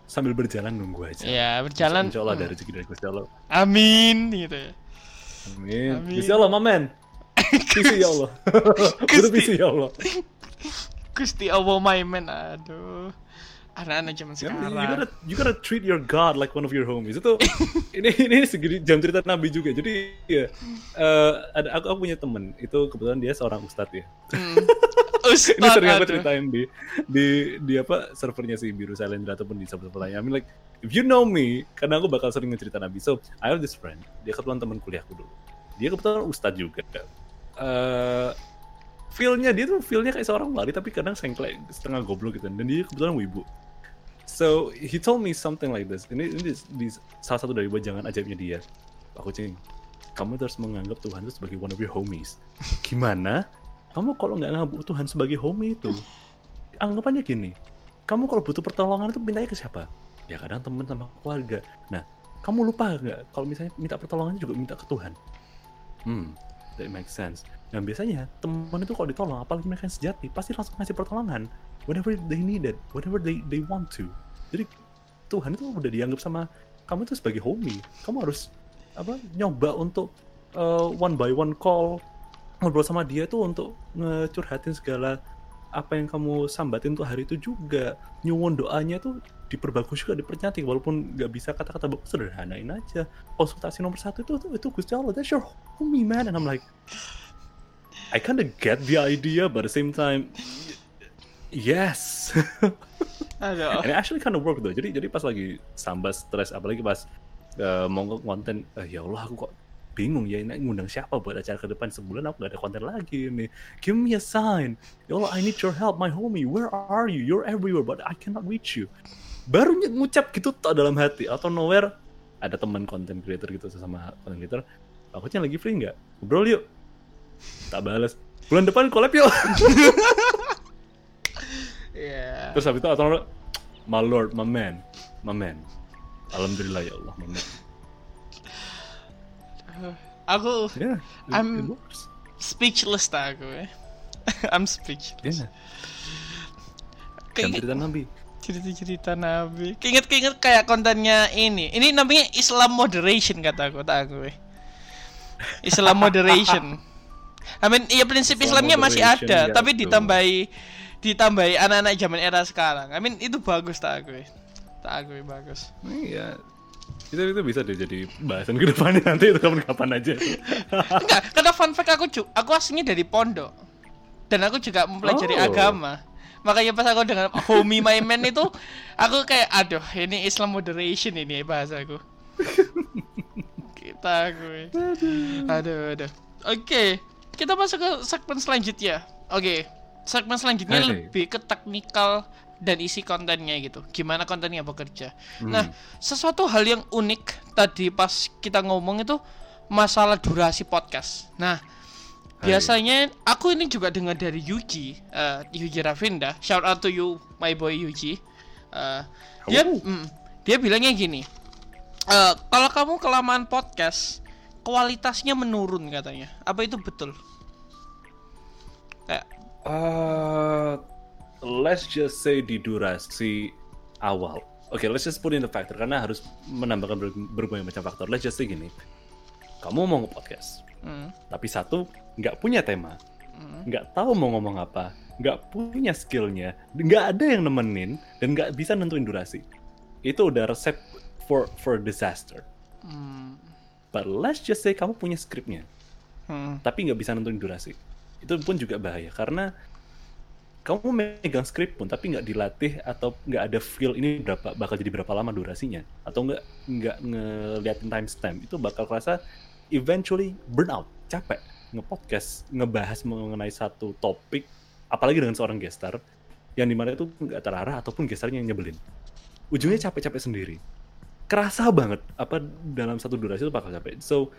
sambil berjalan nunggu aja. Iya, berjalan. Insya Allah hmm. dari rezeki dari Gusti Allah. Amin gitu ya. Amin. Amin. Gusti Allah, mamen. Visi ya Allah. Visi ya Allah. Gusti Allah my man, aduh. Anak-anak zaman sekarang. you gotta you gotta treat your God like one of your homies. Itu ini ini segini jam cerita Nabi juga. Jadi ya eh, ada aku, aku punya temen itu kebetulan dia seorang ustadz ya. Hmm. Ustaz, ini sering aku ceritain di di di apa servernya si biru Silendra ataupun di server lainnya. I mean like if you know me, karena aku bakal sering ngecerita Nabi. So I have this friend. Dia kebetulan teman kuliahku dulu. Dia kebetulan ustadz juga. Eh feelnya dia tuh feelnya kayak seorang wali tapi kadang sengklek setengah goblok gitu. Dan dia kebetulan wibu. So he told me something like this. Ini ini di, salah satu dari jangan ajaibnya dia. Aku cing, kamu terus menganggap Tuhan itu sebagai one of your homies. Gimana? Kamu kalau nggak nganggap Tuhan sebagai homie itu, anggapannya gini. Kamu kalau butuh pertolongan itu mintanya ke siapa? Ya kadang teman sama keluarga. Nah, kamu lupa nggak kalau misalnya minta pertolongan juga minta ke Tuhan? Hmm, that makes sense. Dan biasanya teman itu kalau ditolong, apalagi mereka yang sejati, pasti langsung ngasih pertolongan. Whenever they need it, whenever they they want to. Jadi Tuhan itu udah dianggap sama kamu itu sebagai homie. Kamu harus apa nyoba untuk uh, one by one call ngobrol sama dia tuh untuk ngecurhatin segala apa yang kamu sambatin untuk hari itu juga nyuwun doanya tuh diperbagus juga dipercantik walaupun nggak bisa kata-kata bagus sederhanain aja konsultasi nomor satu itu itu, itu Gusti Allah that's your homie man and I'm like I kinda get the idea but at the same time yes Aduh. And it actually kind of work though. Jadi jadi pas lagi sambat stres apalagi pas uh, mau konten eh, ya Allah aku kok bingung ya ini ngundang siapa buat acara ke depan sebulan aku gak ada konten lagi ini. Give me a sign. Ya Allah I need your help my homie. Where are you? You're everywhere but I cannot reach you. Baru ngucap gitu tak dalam hati atau nowhere ada teman content creator gitu sama content creator. Aku lagi free nggak? Ngobrol yuk. Tak balas. Bulan depan collab yuk. Iya. Terus habis itu atau my lord, my man, my man. Alhamdulillah ya Allah, my man. Aku Yeah, it, I'm- it works. speechless tak aku ya. I'm speechless. Yeah. Kayak Jam cerita Nabi. cerita-cerita Nabi. Keinget-keinget kayak kontennya ini. Ini namanya Islam moderation kata aku tak aku. eh. Islam moderation. I mean, iya prinsip Islam Islamnya masih ada, ya, tapi betul. ditambahi ditambahi anak-anak zaman era sekarang. I mean, itu bagus tak aku. Tak aku bagus. Iya. Itu itu bisa deh jadi bahasan ke depannya nanti itu kapan-kapan aja. Enggak, karena fun fact aku cu- aku aslinya dari pondok. Dan aku juga mempelajari Oh. agama. Makanya pas aku dengan homie my man itu aku kayak aduh, ini Islam moderation ini bahasaku. Kita gue. Aduh, aduh. Oke, kita masuk ke segmen selanjutnya. Oke, segmen selanjutnya Oke. lebih ke teknikal dan isi kontennya gitu. Gimana kontennya bekerja. Hmm. Nah, sesuatu hal yang unik tadi pas kita ngomong itu masalah durasi podcast. Nah, Hai. biasanya aku ini juga dengar dari Yuji, eh, Yuji Ravinda. Shout out to you, my boy Yuji. Eh, dia, Oh. mm, dia bilangnya gini. eh, kalau kamu kelamaan podcast, kualitasnya menurun katanya. Apa itu betul? Kayak Uh, let's just say di durasi awal. Oke, let's just put in the factor karena harus menambahkan ber- berbagai macam faktor. Let's just say gini, kamu mau nge-podcast, mm, tapi satu nggak punya tema, mm, nggak tahu mau ngomong apa, nggak punya skillnya, nggak ada yang nemenin dan nggak bisa nentuin durasi. Itu udah resep for for disaster. mm, But let's just say kamu punya skripnya, mm. tapi nggak bisa nentuin durasi. Itu pun juga bahaya karena kamu megang skrip pun tapi nggak dilatih atau nggak ada feel ini berapa bakal jadi berapa lama durasinya. Atau nggak nggak ngeliatin timestamp itu bakal kerasa eventually burnout capek. Ngepodcast ngebahas mengenai satu topik apalagi dengan seorang gestar yang di mana itu nggak terarah ataupun gestarnya yang nyebelin. Ujungnya capek-capek sendiri. Kerasa banget apa dalam satu durasi itu bakal capek. So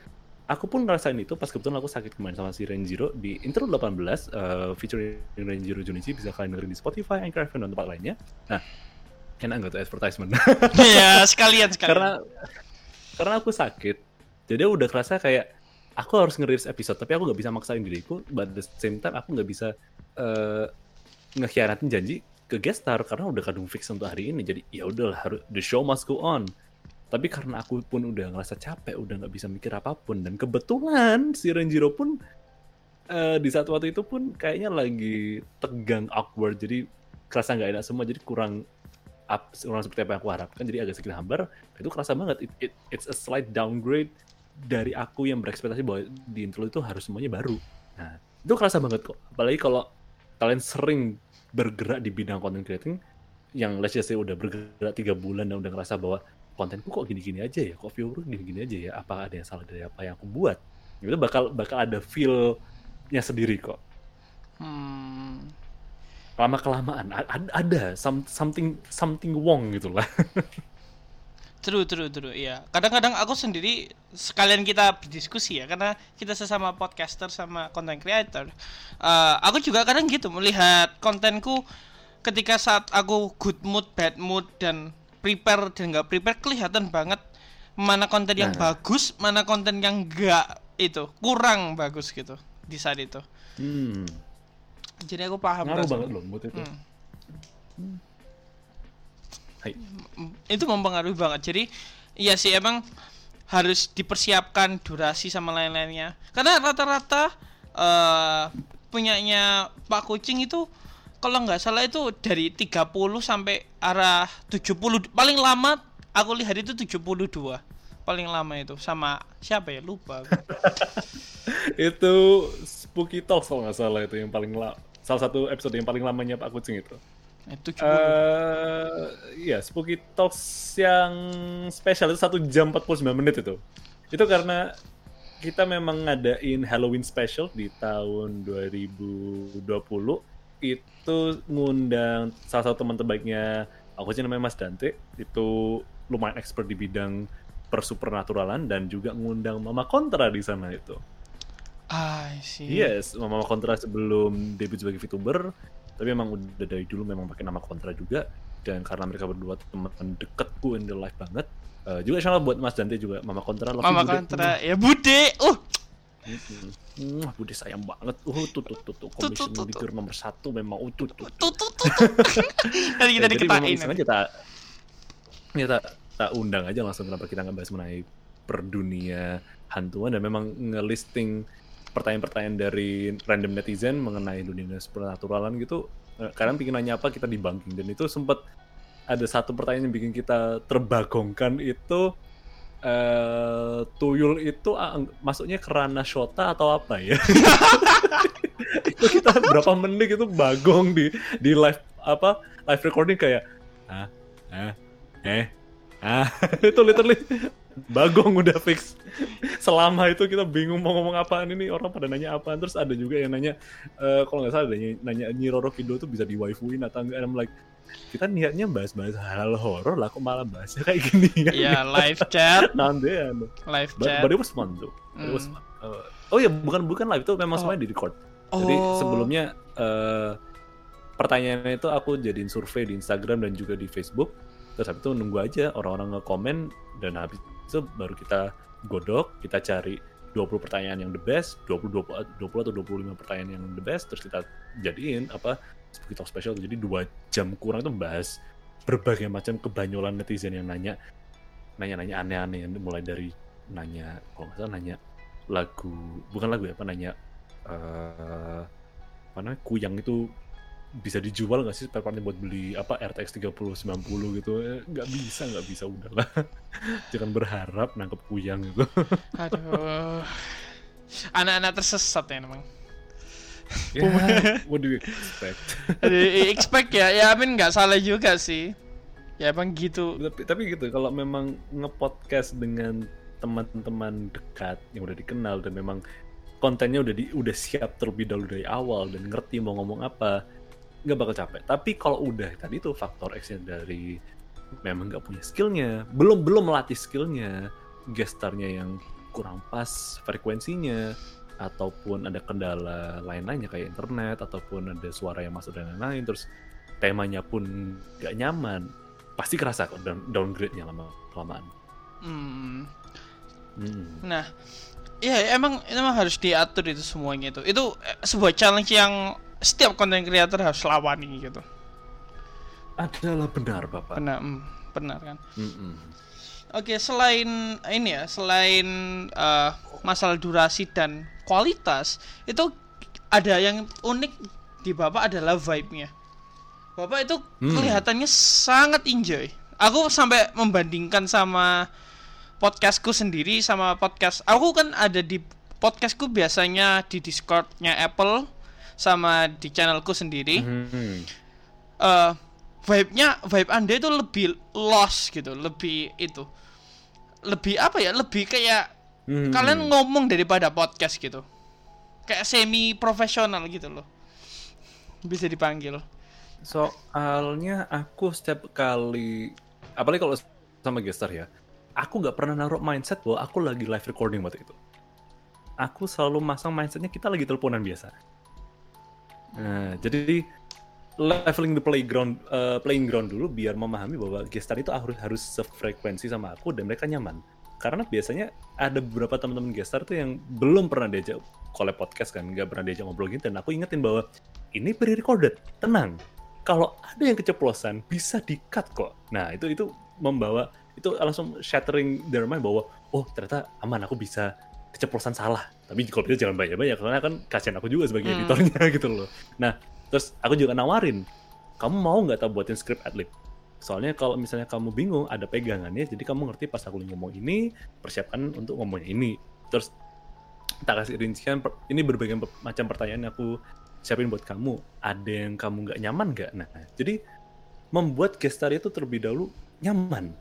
aku pun ngerasain itu pas kebetulan aku sakit kemarin sama si Renjiro di intro 18 uh, featuring Renjiro Junichi bisa kalian dengerin di Spotify, Anchor FM dan tempat lainnya. Nah, enak nggak tuh advertisement? ya sekalian sekalian. karena karena aku sakit, jadi udah kerasa kayak aku harus ngerilis episode tapi aku nggak bisa maksain diriku, but at the same time aku nggak bisa uh, ngekhianatin janji ke guest star karena udah kadung fix untuk hari ini. Jadi ya udahlah harus the show must go on. Tapi karena aku pun udah ngerasa capek, udah nggak bisa mikir apa pun dan kebetulan si Renjiro pun eh, di saat waktu itu pun kayaknya lagi tegang awkward. Jadi kerasa nggak enak semua jadi kurang up kurang seperti apa yang aku harapkan. Jadi agak sedikit hambar itu kerasa banget. It, it- it's a slight downgrade dari aku yang berekspektasi bahwa di intro itu harus semuanya baru. Nah itu kerasa banget kok. Apalagi kalau kalian sering bergerak di bidang content creating yang let's just say udah bergerak tiga bulan dan udah ngerasa bahwa kontenku kok gini-gini aja ya kok viewer gini-gini aja ya apa ada yang salah dari apa yang aku buat itu bakal bakal ada feel-nya sendiri kok Hmm. lama kelamaan ada some- something something wrong gitu lah True, true, true. Iya. Kadang-kadang aku sendiri sekalian kita berdiskusi ya, karena kita sesama podcaster sama content creator. Eh, aku juga kadang gitu melihat kontenku ketika saat aku good mood, bad mood dan prepare dan nggak prepare kelihatan banget mana konten yang Nah. bagus, mana konten yang enggak itu kurang bagus gitu di saat itu. hmm. Jadi aku paham ngaruh banget loh mood itu Hmm. Hai. itu mempengaruhi banget jadi iya sih emang harus dipersiapkan durasi sama lain-lainnya karena rata-rata eh punyanya Pak Kucing itu kalau nggak salah itu dari 30 sampai arah 70 paling lama aku lihat itu 72 paling lama itu sama siapa ya? Lupa itu Spooky Talks kalau nggak salah itu yang paling la salah satu episode yang paling lamanya Pak Kucing itu. Eh, 70 eh iya Spooky Talks yang spesial itu satu jam 49 menit itu. Itu karena kita memang ngadain Halloween special di tahun 2020 itu ngundang salah satu teman terbaiknya aku sih namanya Mas Dante itu lumayan expert di bidang persupernaturalan dan juga ngundang Mama Kontra di sana itu. I see. Yes, Mama Kontra sebelum debut sebagai VTuber, tapi memang udah dari dulu memang pakai nama Kontra juga. Dan karena mereka berdua teman deketku in the life banget, eh, juga out buat Mas Dante juga Mama Kontra. Mama Bude. kontra ya Bude. Uh, Mwah, Bude sayang banget. Uh, tuh tuh tuh tuh Tuh, tuh, komisi tuh, Mudikur nomor satu memang uh, tuh tuh. tuh tuh tuh. Nanti kita Ya, jadi aja tak ya tak undang aja langsung kenapa kita nggak bahas mengenai per dunia hantuan dan memang ngelisting pertanyaan-pertanyaan dari random netizen mengenai dunia supernaturalan gitu eh, kalian pingin nanya apa kita dibangking dan itu sempat ada satu pertanyaan yang bikin kita terbagongkan itu eh tuyul itu ah, masuknya kerana shota atau apa ya? Itu kita berapa menit itu bagong di di live apa live recording kayak ah ah eh ah. Itu literally bagong udah fix. Selama itu kita bingung mau ngomong apaan ini orang pada nanya apaan. Terus ada juga yang nanya eh, kalau nggak salah ada yang nanya Nyi Roro Kidul tuh bisa di waifuin atau enggak I'm like kita niatnya bahas-bahas hal horor lah kok malah bahasnya kayak gini kan? Ya live chat. Nanti anu live but, chat. but it was fun tuh it was fun Uh, oh ya bukan bukan live itu memang Oh. semuanya di record jadi Oh. sebelumnya eh pertanyaannya itu aku jadiin survei di Instagram dan juga di Facebook. Terus habis itu nunggu aja orang-orang nge-komen dan habis itu baru kita godok, kita cari 20 pertanyaan yang the best, 20 20 20 atau 25 pertanyaan yang the best terus kita jadiin apa Spooky Talk Special. Jadi dua jam kurang itu bahas berbagai macam kebanyolan netizen yang nanya nanya-nanya aneh-aneh mulai dari nanya kalau nggak salah nanya lagu bukan lagu ya apa nanya eh apa namanya kuyang itu bisa dijual nggak sih spare buat beli apa RTX 3090 gitu? Eh, nggak bisa nggak bisa udahlah. Jangan berharap nangkep kuyang gitu aduh. Anak-anak tersesat ya memang what do you expect? Expect ya. Ya Amin nggak salah juga sih. Ya emang gitu. Tapi, tapi gitu kalau memang ngepodcast dengan teman-teman dekat yang udah dikenal dan memang kontennya udah di, udah siap terlebih dahulu dari awal dan ngerti mau ngomong apa nggak bakal capek. Tapi kalau udah tadi tuh faktor X dari memang nggak punya skillnya belum belum melatih skillnya gestarnya yang kurang pas frekuensinya ataupun ada kendala lain-lainnya kayak internet ataupun ada suara yang masuk dan lain-lain terus temanya pun nggak nyaman pasti kerasa kok down, downgrade-nya lama kelamaan. Hmm. Hmm. Nah, iya emang emang harus diatur itu semuanya itu. Itu eh, sebuah challenge yang setiap konten creator harus lawani gitu. Adalah benar bapak. Benar, hmm, benar kan. Mm-mm. Oke, selain ini ya, selain eh, masalah durasi dan kualitas, itu ada yang unik di Bapak adalah vibe-nya. Bapak itu Hmm. kelihatannya sangat enjoy. Aku sampai membandingkan sama podcastku sendiri sama podcast. Aku kan ada di podcastku biasanya di Discordnya Apple sama di channelku sendiri Mhm. eh vibe-nya vibe Anda itu lebih lost gitu, lebih itu. Lebih apa ya? Lebih kayak Mhm. kalian ngomong daripada podcast gitu. Kayak semi profesional gitu loh. Bisa dipanggil. Soalnya aku setiap kali, apalagi kalau sama gestar ya, aku nggak pernah naruh mindset bahwa aku lagi live recording waktu itu. Aku selalu masang mindsetnya kita lagi teleponan biasa. Nah, jadi leveling the playground, eh, playing ground dulu biar memahami bahwa gestar itu harus harus sefrekuensi sama aku dan mereka nyaman. Karena biasanya ada beberapa teman-teman gestar tuh yang belum pernah diajak collab podcast kan, nggak pernah diajak ngobrol gitu. Dan aku ingetin bahwa ini pre-recorded, tenang. Kalau ada yang keceplosan bisa di-cut kok. Nah itu itu membawa itu langsung shattering their mind bahwa oh ternyata aman aku bisa keceplosan salah. Tapi kalau bisa jangan banyak-banyak karena kan kasihan aku juga sebagai Hmm. editornya gitu loh. Nah terus aku juga nawarin, kamu mau nggak tak buatin script adlib? Soalnya kalau misalnya kamu bingung ada pegangannya, jadi kamu ngerti pas aku ngomong ini, persiapkan untuk ngomongnya ini. Terus tak kasih rincian, ini berbagai macam pertanyaan yang aku siapin buat kamu. Ada yang kamu nggak nyaman nggak? Nah, jadi membuat gestar itu terlebih dahulu nyaman.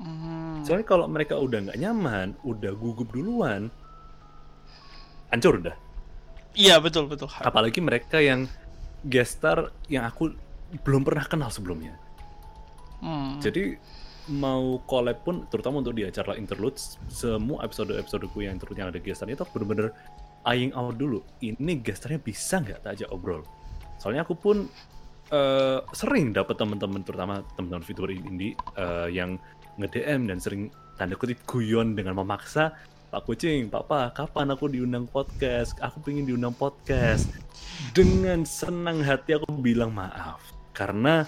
Hmm. Soalnya kalau mereka udah nggak nyaman, udah gugup duluan, hancur udah. Iya betul betul. Apalagi mereka yang gestar yang aku belum pernah kenal sebelumnya. Hmm. Jadi mau collab pun terutama untuk di acara interludes semua episode episodeku yang interlude yang ada gestarnya itu bener-bener eyeing out dulu ini gestarnya bisa nggak tak ajak obrol soalnya aku pun eh, sering dapat teman-teman terutama teman-teman fitur indie eh, yang nge-DM dan sering tanda kutip guyon dengan memaksa Pak Kucing, Papa, kapan aku diundang podcast? Aku pengen diundang podcast. Dengan senang hati aku bilang maaf. Karena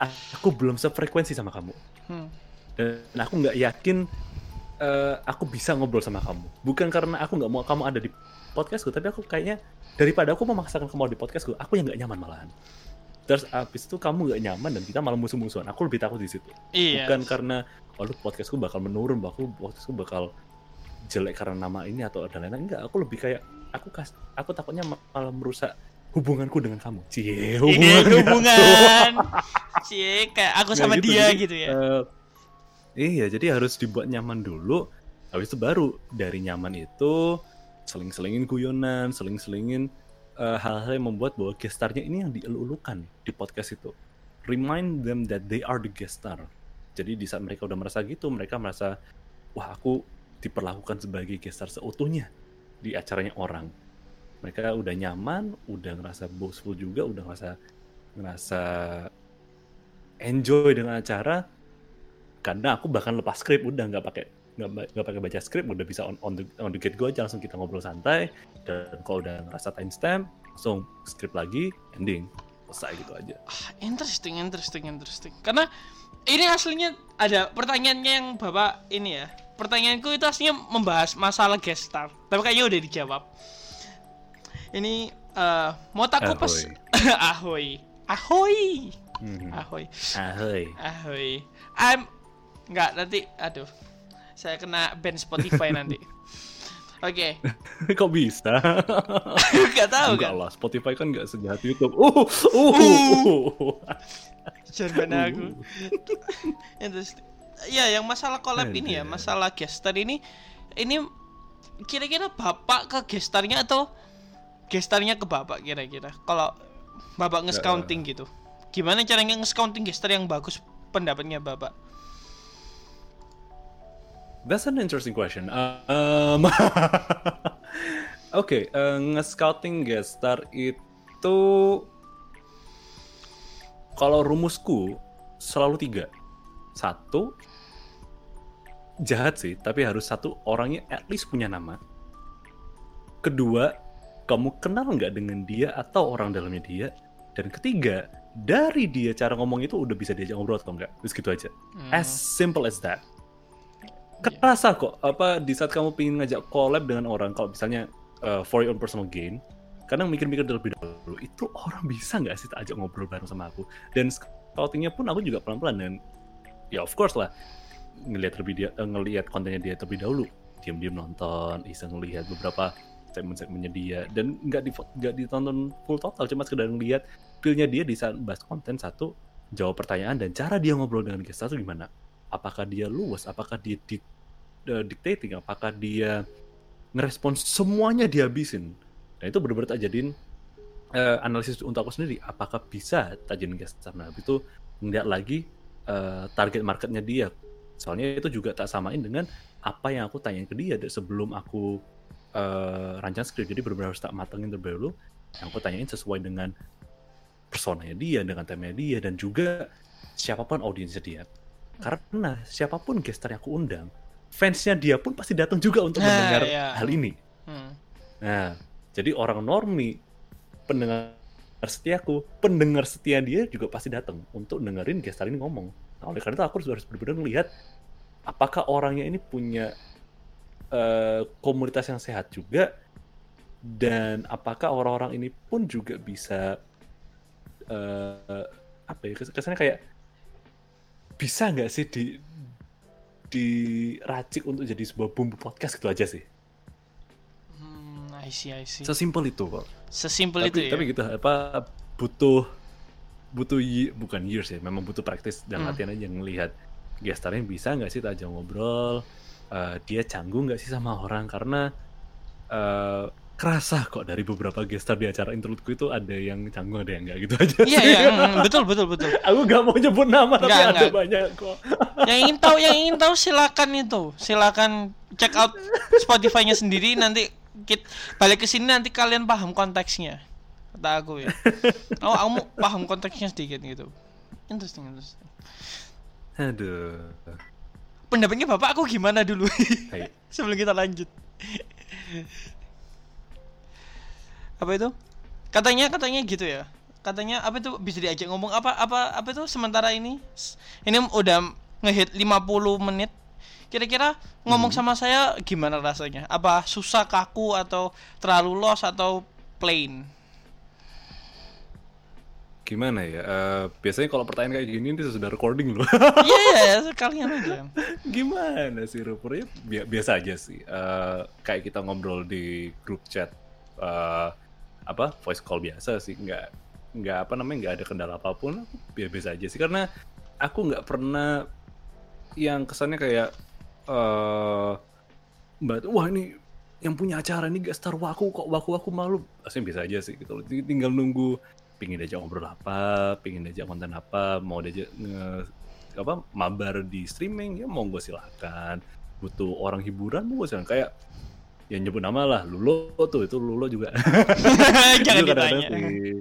aku belum sefrekuensi sama kamu Hmm. dan aku nggak yakin eh, aku bisa ngobrol sama kamu. Bukan karena aku nggak mau kamu ada di podcastku, tapi aku kayaknya daripada aku memaksakan kamu ada di podcastku, aku yang nggak nyaman malahan. Terus abis itu kamu nggak nyaman dan kita malah musuh-musuhan. Aku lebih takut di situ. Iya. Bukan karena waduh podcastku bakal menurun, aku podcastku bakal jelek karena nama ini atau dan lain-lain. Enggak, aku lebih kayak aku kas aku takutnya ma- malah merusak hubunganku dengan kamu. Cie, hubungan. hubungan. Cie, kayak aku sama gitu, dia jadi, gitu ya. eh, iya, jadi harus dibuat nyaman dulu. Habis itu baru dari nyaman itu seling-selingin guyonan, seling-selingin eh, hal-hal yang membuat bahwa gestarnya ini yang dielu-elukan di podcast itu. Remind them that they are the guest star. Jadi di saat mereka udah merasa gitu, mereka merasa wah aku diperlakukan sebagai guest star seutuhnya di acaranya orang. Mereka udah nyaman, udah ngerasa boastful juga, udah ngerasa ngerasa enjoy dengan acara karena aku bahkan lepas skrip udah nggak pakai nggak pakai baca skrip udah bisa on, on the on the get go aja langsung kita ngobrol santai dan kalau udah ngerasa timestamp langsung skrip lagi ending selesai gitu aja Ah, interesting, interesting, interesting. Karena ini aslinya ada pertanyaannya yang bapak ini ya. Pertanyaanku itu aslinya membahas masalah guest star, tapi kayaknya udah dijawab. Ini eh mau tak kupas ahoy, ahoy, ahoy, Ahoy. ahoy. I'm nggak nanti, aduh, saya kena ban Spotify nanti. Oke, kok bisa nggak tahu enggak kan? lah Spotify kan nggak sejahat YouTube uh uh, uh. Jangan aku. Interesting. Ya, yang masalah collab ini ya, masalah gestar ini, ini kira-kira bapak ke gestarnya atau gestarnya ke bapak kira-kira? Kalau bapak nge-scouting gitu, gimana caranya nge-scouting gestar yang bagus pendapatnya bapak? That's an interesting question. Um, Oke, eh, nge-scouting guest star itu kalau rumusku selalu tiga. Satu, jahat sih, tapi harus satu orangnya at least punya nama. Kedua, kamu kenal nggak dengan dia atau orang dalamnya dia. Dan ketiga, dari dia cara ngomong itu udah bisa diajak ngobrol atau enggak. Terus gitu aja. Hmm. As simple as that kerasa kok apa di saat kamu pengen ngajak collab dengan orang kalau misalnya uh, for your own personal gain kadang mikir-mikir terlebih dahulu itu orang bisa nggak sih tak ajak ngobrol bareng sama aku dan scoutingnya pun aku juga pelan-pelan dan ya of course lah ngelihat lebih dia eh, ngelihat kontennya dia terlebih dahulu diam-diam nonton bisa ngelihat beberapa segmen-segmennya dia dan nggak di nggak ditonton full total cuma sekedar ngelihat feelnya dia di saat bahas konten satu jawab pertanyaan dan cara dia ngobrol dengan guest itu gimana apakah dia luas, apakah dia di, eh, dictating, apakah dia ngerespon semuanya dihabisin. Nah itu benar-benar tak jadiin eh, analisis untuk aku sendiri. Apakah bisa tak jadiin guest star? Nah itu ngeliat lagi eh, target marketnya dia. Soalnya itu juga tak samain dengan apa yang aku tanyain ke dia sebelum aku eh, rancang skrip. Jadi benar-benar harus tak matengin terlebih dahulu. Yang aku tanyain sesuai dengan personanya dia, dengan temanya dia, dan juga siapa pun audiensnya dia karena siapa pun gestar yang aku undang, fansnya dia pun pasti datang juga untuk Nah, mendengar iya. hal ini. Hmm. Nah, jadi orang normi, pendengar setiaku, pendengar setia dia juga pasti datang untuk dengerin gestar ini ngomong. Nah, oleh karena itu aku harus, harus benar-benar melihat apakah orangnya ini punya eh, komunitas yang sehat juga dan apakah orang-orang ini pun juga bisa eh, apa ya kes- kesannya kayak bisa nggak sih di diracik untuk jadi sebuah bumbu podcast gitu aja sih Hmm, I see, I see. sesimpel itu kok Sesimpel tapi itu ya. tapi gitu apa butuh butuh ye- bukan years ya memang butuh praktis dan Hmm. latihan aja ngelihat gestarnya bisa nggak sih tak ajak ngobrol eh, dia canggung nggak sih sama orang? Karena eh, kerasa kok dari beberapa gestar di acara interludeku itu ada yang canggung ada yang nggak gitu aja. Iya, iya, mm, betul, betul, betul. aku nggak mau nyebut nama tapi Nggak, ada banyak kok. Yang ingin tahu yang ingin tahu silakan itu. Silakan check out Spotify-nya sendiri. Nanti kita balik ke sini nanti kalian paham konteksnya. Kata aku ya. Oh kamu paham konteksnya sedikit gitu. Interesting interesting. Aduh pendapatnya bapak aku gimana dulu? Sebelum kita lanjut. Apa itu? Katanya katanya gitu ya. Katanya apa itu? Bisa diajak ngomong apa apa apa itu sementara ini? Ini udah ngehit 50 menit. Kira-kira ngomong sama saya gimana rasanya? Apa susah kaku atau terlalu los atau plain? Gimana ya? Eh, biasanya kalau pertanyaan kayak gini ini sudah recording loh. Iya iya sekalian aja. Gimana sih Rupernya? Bi- biasa aja sih. Eh, kayak kita ngobrol di grup chat eh, apa voice call biasa sih. Nggak nggak apa namanya nggak ada kendala apa pun. Aku bi- biasa aja sih karena aku nggak pernah yang kesannya kayak eh mbak wah ini yang punya acara ini gak star waku kok waku aku malu aslinya biasa aja sih gitu tinggal nunggu pingin diajak ngobrol apa pingin diajak konten apa mau diajak nge, apa mabar di streaming ya monggo silakan. Butuh orang hiburan monggo silakan. Kayak yang nyebut nama lah Lulo tuh itu Lulo juga. Jangan ditanya. si,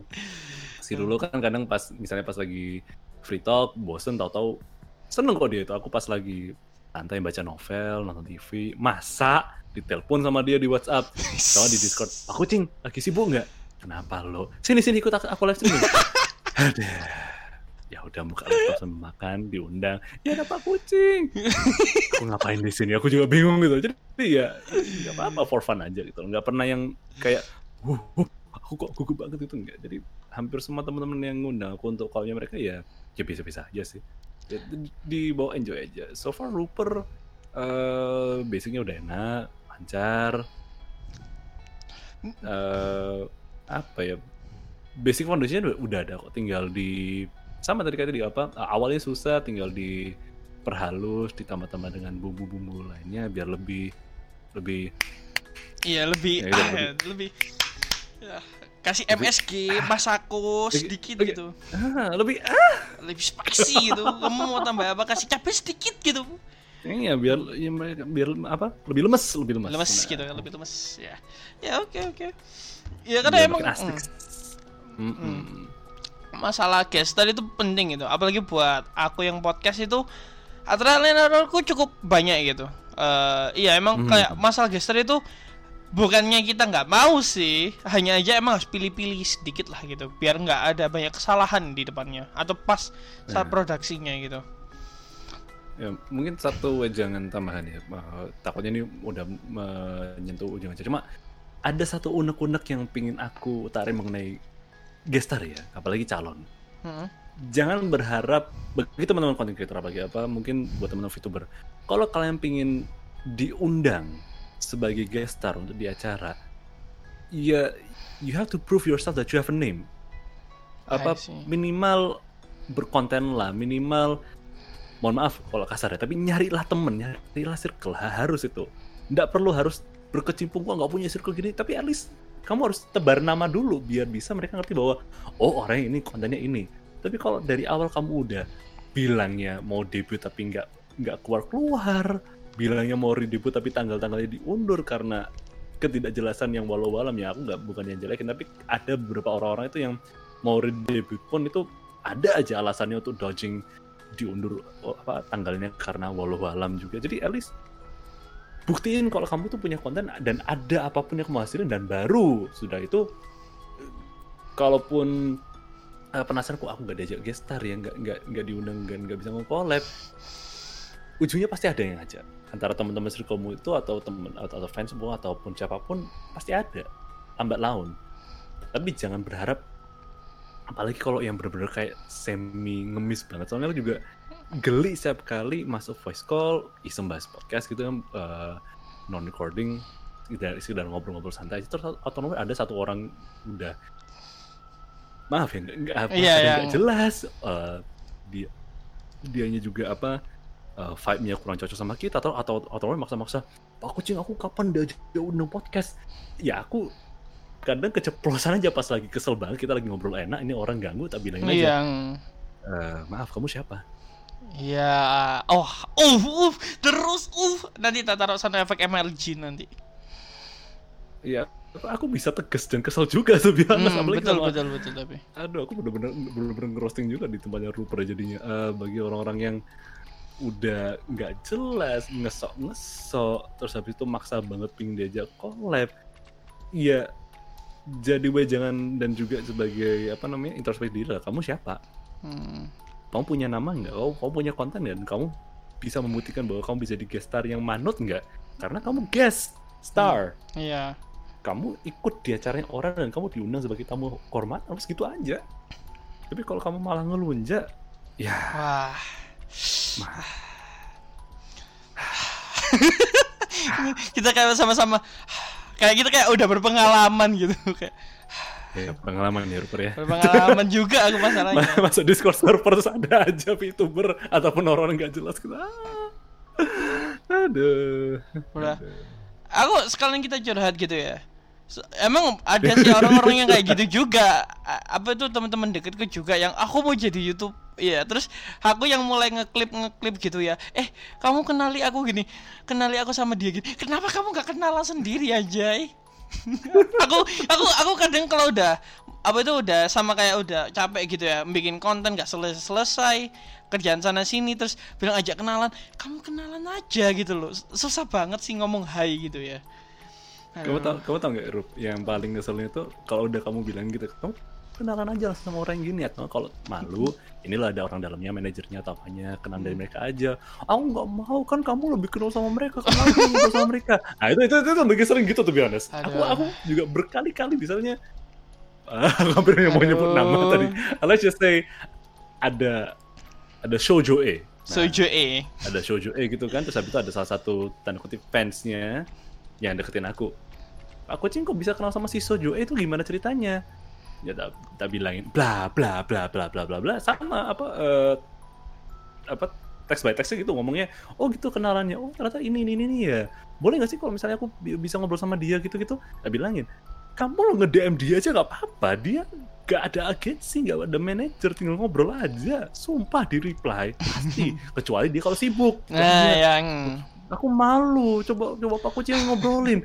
si Lulo kan kadang pas misalnya pas lagi free talk bosen tahu-tahu seneng kok dia itu. Aku pas lagi santai baca novel nonton TV masa ditelepon sama dia di WhatsApp sama di Discord. Aku cing lagi sibuk nggak kenapa lo? Sini sini ikut aku, aku live streaming. Ya udah buka laptop sambil makan diundang. Ya ada pak kucing? Aku ngapain di sini? Aku juga bingung gitu. Jadi ya nggak apa-apa for fun aja gitu. Nggak pernah yang kayak "Wuh, wuh, aku kok gugup banget itu enggak jadi hampir semua teman-teman yang ngundang aku untuk callnya mereka ya ya bisa-bisa aja sih. Ya, di- dibawa enjoy aja. So far Rupert eh basicnya udah enak lancar. Eh apa ya basic foundationnya udah, ada kok tinggal di sama tadi kata di apa awalnya susah tinggal di perhalus ditambah-tambah dengan bumbu-bumbu lainnya biar lebih lebih Iya lebih Ya, ah, lebih ya, kasih MSG masako sedikit gitu. ah, lebih ah Lebih spicy gitu. Kamu mau tambah apa? Kasih cabai sedikit gitu. Iya biar ya, biar apa lebih lemes lebih lemes Lemes Nah, gitu kan, lebih lemes. Ya. Ya oke oke. Ya karena biar emang asik. mm, Mm-mm. masalah guest tadi itu penting gitu. Apalagi buat aku yang podcast itu adrenalinku cukup banyak gitu. Eh iya emang Mhm. kayak masalah gesture itu bukannya kita nggak mau sih, hanya aja emang harus pilih-pilih sedikit lah gitu, biar nggak ada banyak kesalahan di depannya atau pas saat Ya. produksinya gitu. Ya, mungkin satu wejangan tambahan ya. Eh, takutnya ini udah menyentuh ujung aja. Cuma ada satu unek-unek yang pingin aku tarik mengenai gestar ya, apalagi calon. Hmm. Jangan berharap bagi teman-teman content creator apalagi apa mungkin buat teman-teman VTuber. Kalau kalian pingin diundang sebagai gestar untuk di acara, ya you have to prove yourself that you have a name. Apa minimal berkonten lah, minimal mohon maaf kalau kasar ya, tapi nyarilah temen, nyarilah circle, Ha- harus itu. Nggak perlu harus berkecimpung, gua nggak punya circle gini, tapi at least kamu harus tebar nama dulu biar bisa mereka ngerti bahwa oh orang ini kontennya ini. Tapi kalau dari awal kamu udah bilangnya mau debut tapi nggak nggak keluar keluar, bilangnya mau redebut tapi tanggal-tanggalnya diundur karena ketidakjelasan yang walau-walam ya aku nggak bukan yang jelekin tapi ada beberapa orang-orang itu yang mau redebut pun itu ada aja alasannya untuk dodging diundur oh, apa tanggalnya karena walau alam juga. Jadi at least buktiin kalau kamu tuh punya konten dan ada apa pun yang kamu hasilin dan baru sudah itu kalaupun eh, penasaran kok aku nggak diajak guest star ya nggak nggak nggak diundang nggak nggak bisa nge-collab ujungnya pasti ada yang ngajak. Antara teman-teman circlemu itu atau teman atau, atau fans semua ataupun siapa pun pasti ada. Lambat laun. Tapi jangan berharap apalagi kalau yang bener-bener kayak semi ngemis banget. Soalnya aku juga geli setiap kali masuk voice call iseng bahas podcast gitu kan non recording sekedar, sekedar ngobrol-ngobrol santai. Terus otomatis ada satu orang udah maaf ya nggak apa Iya, ada yang- nggak jelas. Eh, dia dianya juga apa eh, vibe-nya kurang cocok sama kita atau atau otomatis maksa-maksa pak kucing aku kapan diajak undang podcast? Ya aku kadang keceplosan aja pas lagi kesel banget kita lagi ngobrol enak ini orang ganggu tak bilangin aja. Yang "Eh, maaf kamu siapa? Ya oh uh uh terus uh nanti tak taruh sound efek MLG nanti. ya aku bisa tegas dan kesel juga sebenarnya. Hmm, apalagi betul sama- betul betul tapi. aduh aku bener-bener bener-bener ngerosting juga di tempatnya Rupert jadinya. Eh, bagi orang-orang yang udah nggak jelas ngesok ngesok terus habis itu maksa banget ping diajak collab. Ya jadi wejangan dan juga sebagai apa namanya introspeksi diri lah. Kamu siapa? Hmm. kamu punya nama nggak? Kamu, kamu punya konten dan kamu bisa membuktikan bahwa kamu bisa di guest star yang manut nggak? Karena kamu guest star. Iya. kamu ikut di acaranya orang dan kamu diundang sebagai tamu hormat harus gitu aja. Tapi kalau kamu malah ngelunjak ya. Wah. kita kayak sama-sama kayak kita kayak udah berpengalaman gitu kayak ya pengalaman ya Ruper ya berpengalaman juga aku masalahnya. masuk Discord server terus ada aja VTuber ataupun orang nggak jelas gitu Ah. aduh Udah. Aku sekalian kita curhat gitu ya. Emang ada sih orang-orang yang kayak gitu juga. Apa itu teman-teman deketku juga yang aku mau jadi YouTube. Iya, terus aku yang mulai ngeklip ngeklip gitu ya. Eh, kamu kenali aku gini, kenali aku sama dia gini. Kenapa kamu nggak kenalan sendiri aja? aku aku aku kadang kalau udah apa itu udah sama kayak udah capek gitu ya bikin konten gak selesai selesai kerjaan sana sini terus bilang ajak kenalan kamu kenalan aja gitu loh susah banget sih ngomong hai gitu ya kamu tau kamu tau nggak Rup yang paling ngeselnya tuh kalau udah kamu bilang gitu kamu kenalan aja sama orang yang gini atau kalau malu inilah ada orang dalamnya manajernya atau apanya kenalan dari mereka aja. Aku nggak mau kan kamu lebih kenal sama mereka aku yang kenal sama mereka. Nah itu itu itu, itu lebih sering gitu tuh honest. Aku Aduh. aku juga berkali-kali misalnya ah, hampir mau nyebut nama tadi. Let's just say ada ada shoujo e. Sojo E. ada shoujo E gitu kan terus habis itu ada salah satu tanda kutip fansnya yang deketin aku aku cing kok bisa kenal sama si Sojo? E itu gimana ceritanya? Ya tak, tak bilangin. Bla bla bla bla bla bla bla. Sama apa eh, apa text by text gitu ngomongnya. Oh gitu kenalannya. Oh ternyata ini ini ini, ini ya. Boleh nggak sih kalau misalnya aku bi- bisa ngobrol sama dia gitu gitu tak bilangin. Kamu lo nge DM dia aja nggak apa-apa. Dia nggak ada agensi nggak ada manajer tinggal ngobrol aja. Sumpah di reply. Pasti. Kecuali dia kalau sibuk. Nah yang aku malu. Coba coba Pak Kucing ngobrolin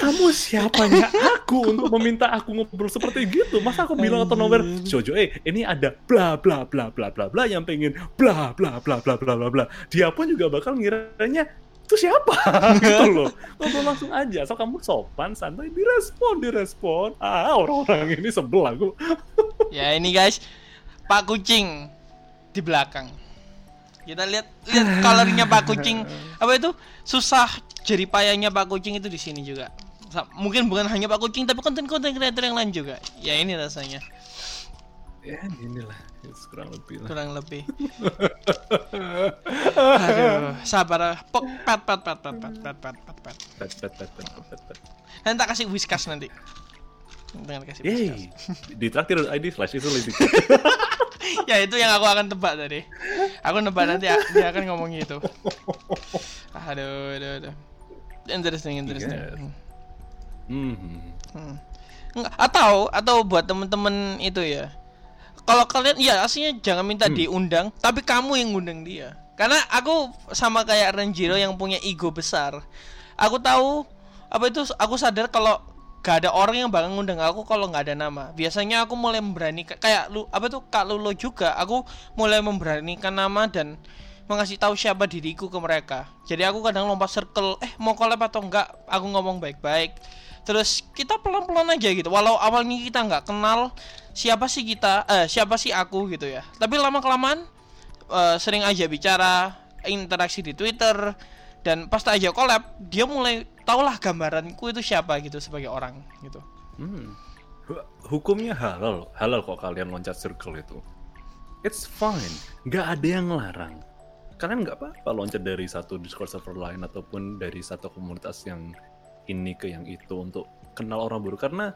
kamu siapanya aku untuk meminta aku ngobrol seperti gitu masa aku bilang atau nomor Jojo eh ini ada bla bla bla bla bla bla yang pengen bla bla bla bla bla bla bla dia pun juga bakal ngiranya itu siapa gitu loh ngobrol langsung aja so kamu sopan santai direspon direspon ah orang-orang ini sebel aku ya ini guys Pak Kucing di belakang kita lihat lihat kalorinya Pak Kucing apa itu susah jadi payahnya Pak Kucing itu di sini juga mungkin bukan hanya Pak Kucing tapi konten-konten kreator yang lain juga ya ini rasanya ya inilah kurang lebih lah kurang lebih aduh sabar pok pat pat pat pat pat pat pat pat pat Pet, pet, pet, pet, pet, pet. nanti tak kasih whiskas nanti dengan kasih whiskas Yeay, di traktir ID flash itu lebih ya itu yang aku akan tebak tadi aku nebak nanti dia akan ngomong gitu aduh aduh aduh interesting interesting Yes. Hmm. Hmm. Hmm. Nggak, atau atau buat temen-temen itu ya. Kalau kalian ya aslinya jangan minta diundang tapi kamu yang ngundang dia. Karena aku sama kayak Renjiro yang punya ego besar. Aku tahu apa itu aku sadar kalau gak ada orang yang bakal ngundang aku kalau nggak ada nama. Biasanya aku mulai memberanikan kayak lu apa tuh kak Lulo juga aku mulai memberanikan nama dan mengasih tahu siapa diriku ke mereka. Jadi aku kadang lompat circle eh mau collab atau enggak aku ngomong baik-baik terus kita pelan-pelan aja gitu walau awalnya kita nggak kenal siapa sih kita eh siapa sih aku gitu ya tapi lama kelamaan sering aja bicara interaksi di Twitter dan pas aja collab dia mulai tahulah gambaranku itu siapa gitu sebagai orang gitu Hmm. Hu- Hukumnya halal, halal kok kalian loncat circle itu. It's fine, nggak ada yang larang. Kalian nggak apa-apa loncat dari satu Discord server lain ataupun dari satu komunitas yang ini ke yang itu untuk kenal orang baru. Karena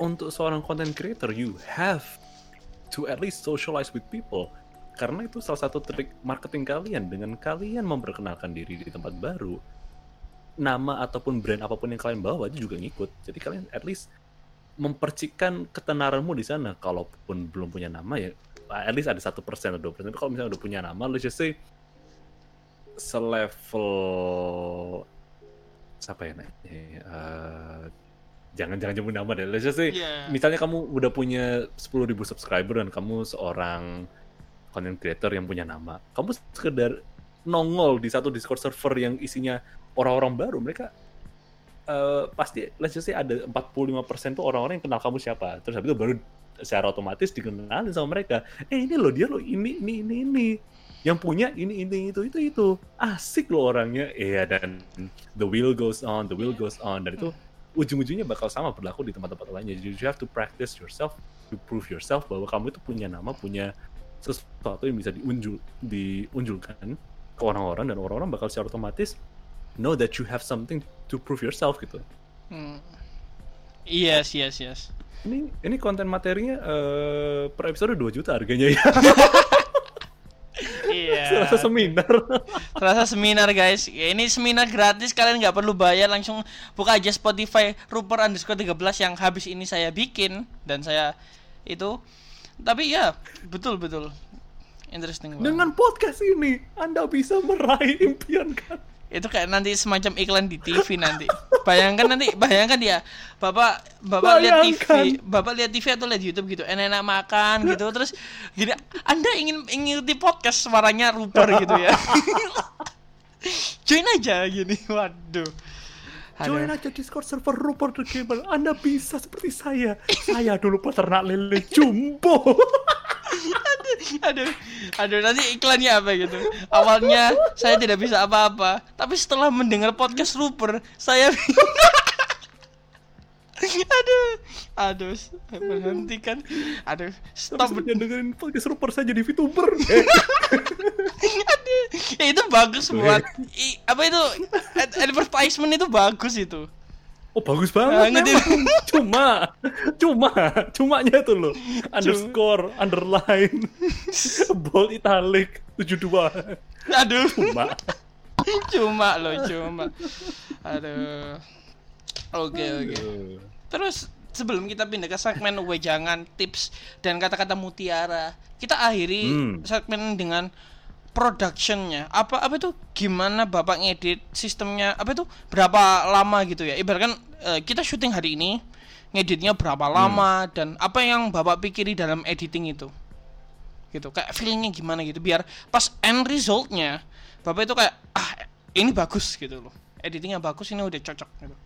untuk seorang content creator, you have to at least socialize with people. Karena itu salah satu trik marketing kalian dengan kalian memperkenalkan diri di tempat baru. Nama ataupun brand apa pun yang kalian bawa itu juga ngikut. Jadi kalian at least mempercikan ketenaranmu di sana. Kalaupun belum punya nama ya, at least ada satu persen atau dua persen. Kalau misalnya udah punya nama, let's just say selevel siapa ya namanya? Eh, jangan jangan nyebut nama deh. Let's just say Iya. misalnya kamu udah punya 10.000 subscriber dan kamu seorang content creator yang punya nama, kamu sekedar nongol di satu Discord server yang isinya orang-orang baru, mereka eh, pasti let's just say ada 45% tuh orang-orang yang kenal kamu siapa. Terus habis itu baru secara otomatis dikenalin sama mereka. Eh ini loh dia loh ini ini ini ini. Yang punya ini ini itu itu itu. Asik loh orangnya. Iya dan the wheel goes on the wheel goes on. Dan itu ujung-ujungnya bakal sama berlaku di tempat-tempat lainnya. You have to practice yourself to prove yourself bahwa kamu itu punya nama punya sesuatu yang bisa diunjul diunjulkan ke orang-orang. Dan orang-orang bakal secara otomatis know that you have something to prove yourself gitu. Hmm. Yes, yes, yes. ini ini konten materinya eh, per episode 2 juta harganya ya Iya. serasa seminar Terasa seminar guys. Ya, ini seminar gratis kalian nggak perlu bayar langsung buka aja Spotify Ruper underscore 13 yang habis ini saya bikin dan saya itu. Tapi ya betul betul interesting banget. dengan podcast ini anda bisa meraih impian kan Itu kayak nanti semacam iklan di TV nanti. Bayangkan nanti bayangkan ya bapak bapak lihat TV bapak lihat TV atau lihat YouTube gitu enak-enak makan gitu terus gini Anda ingin ingin di podcast suaranya Ruper gitu ya. Join aja gini. Waduh. Aduh. Join aja Discord server Rupert the Gamer. Anda bisa seperti saya. Saya dulu peternak lele jumbo. aduh aduh nanti iklannya apa gitu awalnya saya tidak bisa apa-apa tapi setelah mendengar podcast Ruper saya aduh aduh berhentikan aduh stop saya dengerin podcast Rupert saya jadi VTuber. Eh, aduh Ya, itu bagus buat i- apa itu ad- advertisement itu bagus itu oh bagus banget. Banget memang. Cuma, cuma, cumanya itu loh. Underscore, underline, bold italic, 72. aduh Cuma. cuma loh cuma aduh oke oke Terus sebelum kita pindah ke segmen wejangan, tips dan kata-kata mutiara, kita akhiri Hmm. segmen dengan productionnya. Apa apa itu gimana bapak ngedit sistemnya? Apa itu berapa lama gitu ya? Ibaratkan eh, kita syuting hari ini, ngeditnya berapa lama dan apa yang bapak pikiri dalam editing itu? Gitu, kayak feelingnya gimana gitu? Biar pas end resultnya, bapak itu kayak ah ini bagus gitu loh. Editingnya bagus, ini udah cocok gitu.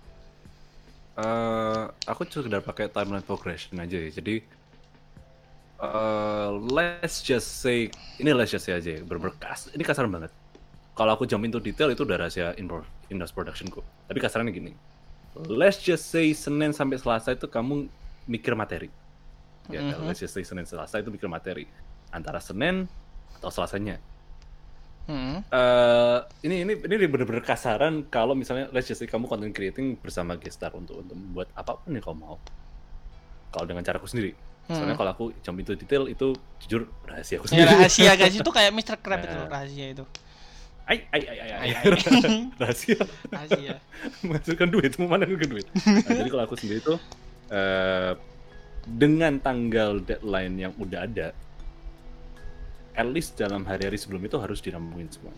Eh, aku sekedar pakai timeline progression aja ya. Jadi eh, let's just say ini let's just say aja ya, berberkas. Ini kasar banget. Kalau aku jump into detail itu udah rahasia in, in productionku. Tapi kasarannya gini. Let's just say Senin sampai Selasa itu kamu mikir materi. Ya, kan? let's just say Senin Selasa itu mikir materi. Antara Senin atau Selasanya. Hmm. eh ini ini ini bener-bener kasaran kalau misalnya let's just say kamu content creating bersama gestar untuk untuk membuat apa pun yang kamu mau. Kalau dengan caraku sendiri. Soalnya kalau aku jump into detail itu jujur rahasia aku Ya sendiri. rahasia guys itu kayak Mr. Crab itu loh, Nah. rahasia itu. Ai ai ai ai, ai. Rahasia. Rahasia. Menghasilkan duit, menghasilkan duit. Nah, jadi kalau aku sendiri itu eh dengan tanggal deadline yang udah ada, at least dalam hari-hari sebelum itu harus dirampungin semua.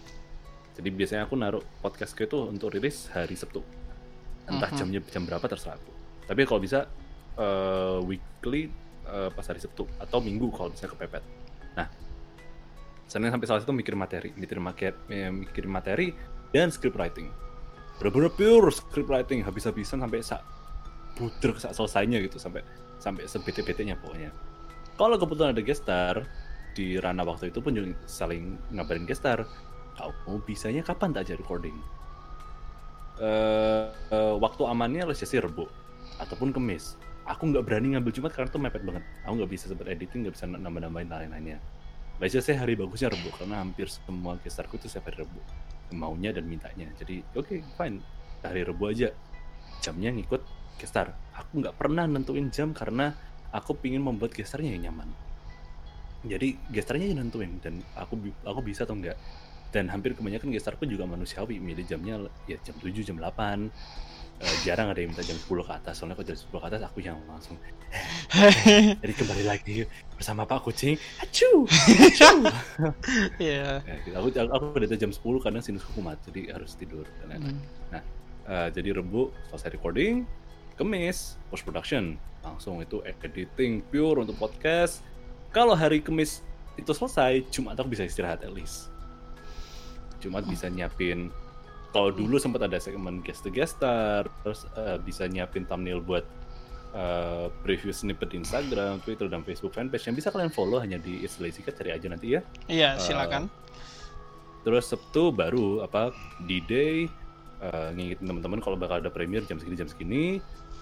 Jadi biasanya aku naruh podcastku itu untuk rilis hari Sabtu. Entah Mhm. jamnya jam berapa terserah aku. Tapi kalau bisa eh, weekly eh, pas hari Sabtu atau Minggu kalau bisa kepepet. Nah, Senin sampai Selasa itu mikir materi, mikir materi, mikir materi dan script writing. Bener-bener pure script writing habis-habisan sampai sak budrek sak selesainya gitu sampai sampai sebete-betenya pokoknya. Kalau kebetulan ada gestar di Rana waktu itu pun juga saling ngabarin gestar. Kamu bisanya kapan tak recording? Eh, eh, waktu amannya just say Rebo ataupun Kemis. Aku nggak berani ngambil Jumat karena itu mepet banget. Aku nggak bisa sempat editing, nggak bisa nambah-nambahin lain-lainnya. Let's just say hari bagusnya Rebo karena hampir semua gestarku itu setiap hari Rebo maunya dan mintanya. Jadi oke fine hari Rebo aja jamnya ngikut gestar. Aku nggak pernah nentuin jam karena aku pingin membuat gestarnya yang nyaman. Jadi gestarnya yang nentuin dan aku aku bisa atau enggak. Dan hampir kebanyakan gestarku juga manusiawi, milih jamnya ya jam 7, jam 8. Eh, jarang ada yang minta jam 10 ke atas, soalnya kalau jam 10 ke atas aku yang langsung jadi kembali lagi bersama Pak Kucing. Acu. Iya. Ya, gitu. aku aku udah jam 10 karena sinusku kumat, jadi harus tidur dan lain-lain. Hmm. Eh, jadi Rebu selesai recording, Kemis post production, langsung itu editing pure untuk podcast. Kalau hari Kemis itu selesai, Jumat aku bisa istirahat at least. Jumat bisa nyiapin kalau dulu sempat ada segmen guest to guest star, terus eh, bisa nyiapin thumbnail buat uh, preview snippet di Instagram, Twitter, dan Facebook fanpage yang bisa kalian follow hanya di It's Lazy Cat, cari aja nanti ya. Iya, silakan. Terus Sabtu baru apa D-Day uh, ngingetin teman-teman kalau bakal ada premiere jam segini jam segini.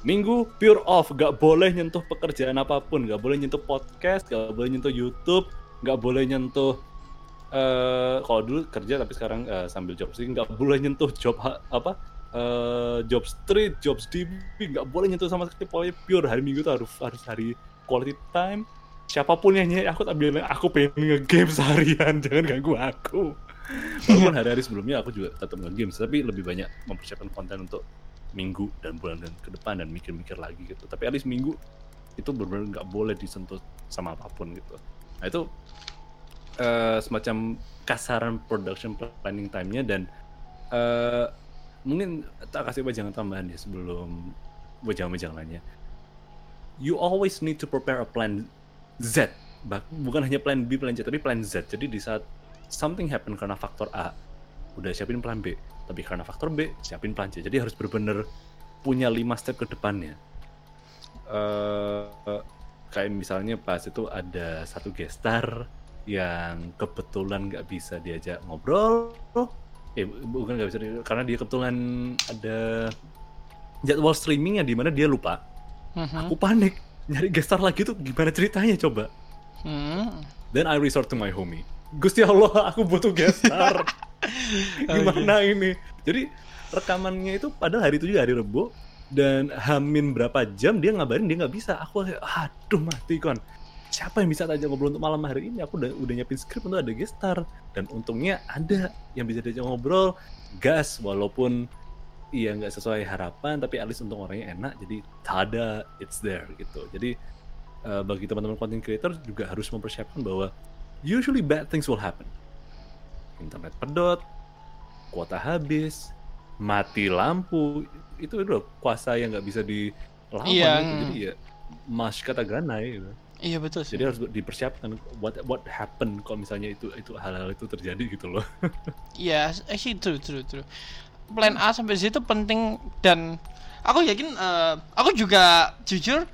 Minggu pure off, gak boleh nyentuh pekerjaan apa pun, gak boleh nyentuh podcast, gak boleh nyentuh YouTube, gak boleh nyentuh uh, kalau dulu kerja tapi sekarang uh, sambil job sih nggak boleh nyentuh job apa uh, job street, job DB nggak boleh nyentuh sama sekali. Pokoknya pure hari minggu tuh harus harus hari quality time. Siapa pun yang nyari aku tak bilang aku pengen nge-game seharian. Jangan ganggu aku walaupun hari-hari sebelumnya aku juga tetap nge-game tapi lebih banyak mempersiapkan konten untuk minggu dan bulan dan ke depan dan mikir-mikir lagi gitu. Tapi least minggu itu benar-benar nggak boleh disentuh sama apa pun gitu. Nah itu uh, semacam kasaran production planning time-nya dan uh, mungkin tak kasih jangan tambahan ya sebelum wejangan-wejangan lainnya. You always need to prepare a plan Z. Bukan hanya plan B, plan C, tapi plan Z. Jadi di saat something happen karena faktor A. Udah siapin plan B tapi karena faktor B siapin plan C. Jadi harus benar-benar punya lima step ke depannya. Uh, kayak misalnya pas itu ada satu gestar yang kebetulan nggak bisa diajak ngobrol. Eh bukan nggak bisa karena dia kebetulan ada jadwal streamingnya di mana dia lupa. Mm-hmm. aku panik nyari gestar lagi tuh gimana ceritanya coba? Mm. then I resort to my homie Gusti Allah aku butuh gestar gimana oh, iya. ini? Jadi rekamannya itu padahal hari itu juga hari Rebo. Dan hamin berapa jam dia ngabarin dia nggak bisa. Aku aduh mati kon. Siapa yang bisa tajam ngobrol untuk malam hari ini? Aku udah udah nyiapin skrip untuk ada gestar dan untungnya ada yang bisa diajak ngobrol. Gas walaupun iya nggak sesuai harapan tapi at least untung orangnya enak. Jadi tada it's there gitu. Jadi uh, bagi teman-teman content creator juga harus mempersiapkan bahwa usually bad things will happen internet pedot kuota habis mati lampu itu itu kuasa yang nggak bisa dilawan iya. gitu. jadi ya mas kata ganai gitu. Iya betul sih. Jadi harus dipersiapkan what what happen kalau misalnya itu itu hal-hal itu terjadi gitu loh. Iya, yeah, actually true true true. Plan A sampai situ penting dan aku yakin uh, aku juga jujur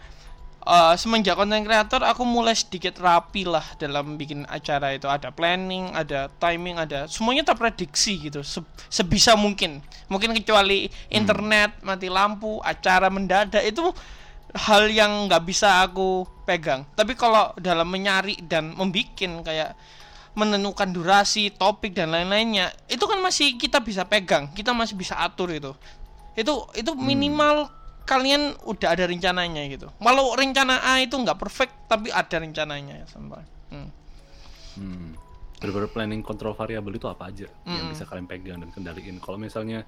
uh, semenjak konten kreator aku mulai sedikit rapi lah dalam bikin acara itu ada planning ada timing ada semuanya terprediksi gitu se sebisa mungkin mungkin kecuali hmm. internet hmm. mati lampu acara mendadak itu hal yang nggak bisa aku pegang tapi kalau dalam menyari dan membikin kayak menentukan durasi topik dan lain-lainnya itu kan masih kita bisa pegang kita masih bisa atur itu itu itu hmm. minimal hmm kalian udah ada rencananya gitu. Walau rencana A itu nggak perfect tapi ada rencananya ya sampai. Hmm. Hmm. Bener-bener planning kontrol variabel itu apa aja hmm. yang bisa kalian pegang dan kendaliin. Kalau misalnya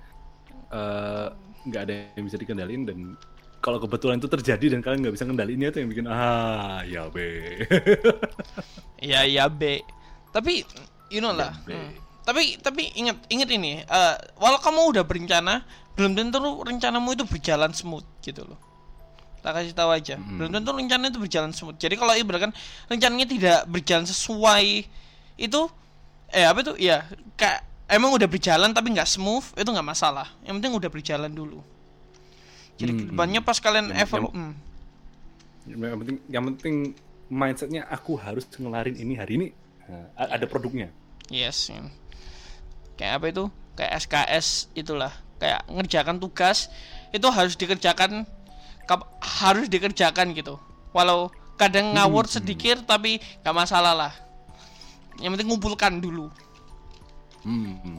eh, nggak uh, ada yang bisa dikendaliin dan kalau kebetulan itu terjadi dan kalian nggak bisa kendaliinnya itu yang bikin ah ya B. ya ya B. Tapi you know lah. Ya, hmm. Tapi tapi ingat ingat ini, uh, walau kamu udah berencana, belum tentu rencanamu itu berjalan smooth gitu loh tak kasih tahu aja hmm. belum tentu rencana itu berjalan smooth jadi kalau ibaratkan rencananya tidak berjalan sesuai itu eh apa itu ya kayak emang udah berjalan tapi nggak smooth itu nggak masalah yang penting udah berjalan dulu jadi hmm. ke depannya pas kalian yang, evalu yang, hmm. yang penting yang penting mindsetnya aku harus ngelarin ini hari ini nah, ada produknya yes ya. Kayak apa itu? Kayak SKS itulah. Kayak ngerjakan tugas itu harus dikerjakan harus dikerjakan gitu. Walau kadang hmm, ngawur hmm. sedikit tapi nggak masalah lah. Yang penting ngumpulkan dulu. Hmm, hmm.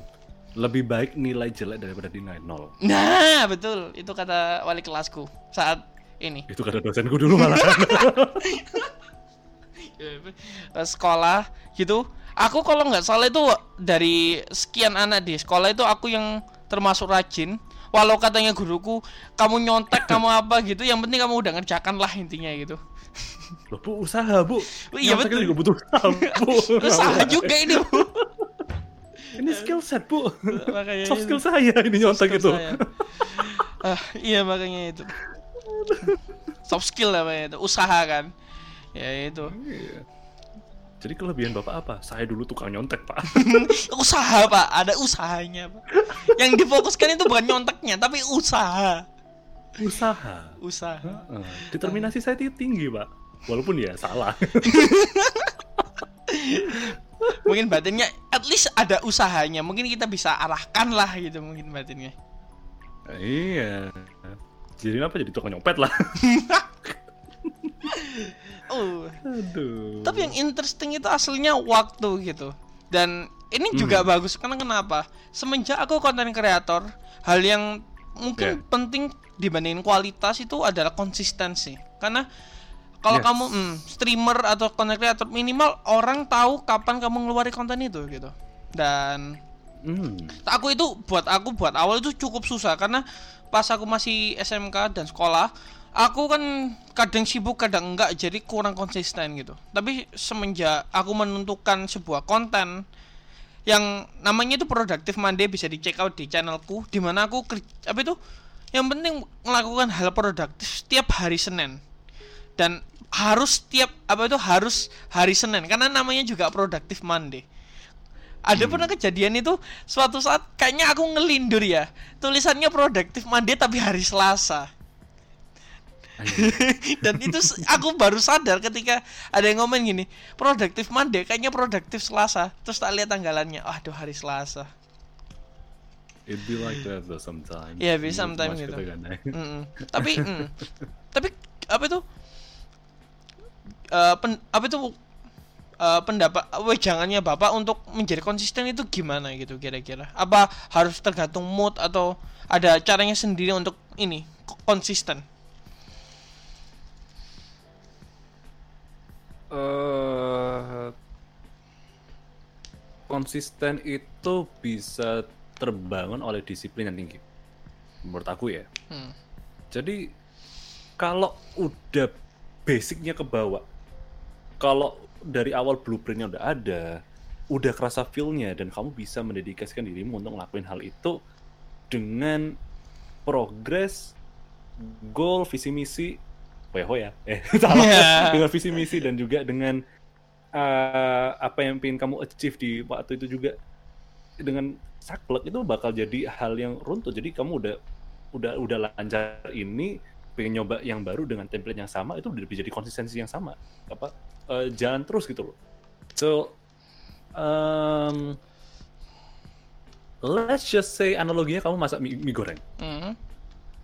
lebih baik nilai jelek daripada nilai nol. Nah betul. Itu kata wali kelasku saat ini. Itu kata dosenku dulu malah sekolah gitu aku kalau nggak salah itu dari sekian anak di sekolah itu aku yang termasuk rajin. Walau katanya guruku kamu nyontek kamu apa gitu yang penting kamu udah ngerjakan lah intinya gitu. Loh, bu usaha bu. Iya betul. juga butuh usaha bu. Usaha juga ini bu. Ini skill set bu. Makanya soft skill saya ini nyontek itu. ah, iya makanya itu. Soft skill namanya itu usaha kan. Ya itu. Iya. Jadi kelebihan Bapak apa? Saya dulu tukang nyontek, Pak. usaha, Pak. Ada usahanya, Pak. Yang difokuskan itu bukan nyonteknya, tapi usaha. usaha. usaha Heeh. Determinasi saya itu tinggi, Pak. Walaupun ya salah. mungkin batinnya at least ada usahanya mungkin kita bisa arahkan lah gitu mungkin batinnya iya. Jadi apa jadi tukang nyopet lah. oh Aduh. tapi yang interesting itu aslinya waktu gitu dan ini juga Hmm. bagus karena kenapa semenjak aku konten kreator hal yang mungkin Yeah. penting dibandingin kualitas itu adalah konsistensi karena kalau Yes. kamu mm, streamer atau konten kreator minimal orang tahu kapan kamu ngeluarin konten itu gitu dan Hmm. aku itu buat aku buat awal itu cukup susah karena pas aku masih SMK dan sekolah aku kan kadang sibuk kadang enggak jadi kurang konsisten gitu. Tapi semenjak aku menentukan sebuah konten yang namanya itu produktif Monday bisa dicek out di channelku di mana aku apa itu? Yang penting melakukan hal produktif setiap hari Senin. Dan harus setiap apa itu? Harus hari Senin karena namanya juga produktif Monday. Ada pernah kejadian itu suatu saat kayaknya aku ngelindur ya. Tulisannya produktif Monday tapi hari Selasa dan itu aku baru sadar ketika ada yang ngomong gini produktif Monday kayaknya produktif Selasa terus tak lihat tanggalannya aduh hari Selasa It be like that though sometimes. Iya, be sometimes gitu. ketegangan. Mm-mm. tapi mm, tapi apa itu Eh, pen, apa itu eh, pendapat wejangannya bapak untuk menjadi konsisten itu gimana gitu kira-kira apa harus tergantung mood atau ada caranya sendiri untuk ini konsisten eh konsisten itu bisa terbangun oleh disiplin yang tinggi. Menurut aku ya. Hmm. Jadi kalau udah basicnya ke bawah, kalau dari awal blueprintnya udah ada, udah kerasa feel-nya dan kamu bisa mendedikasikan dirimu untuk ngelakuin hal itu dengan progres, goal, visi misi, ya, eh salah, Ya. dengan visi misi dan juga dengan eh, apa yang pengen kamu achieve di waktu itu juga dengan saklek itu bakal jadi hal yang runtuh. Jadi kamu udah udah udah lancar ini pengen nyoba yang baru dengan template yang sama itu udah jadi konsistensi yang sama apa eh, jalan terus gitu loh so um, let's just say analoginya kamu masak mie, mie goreng Hmm.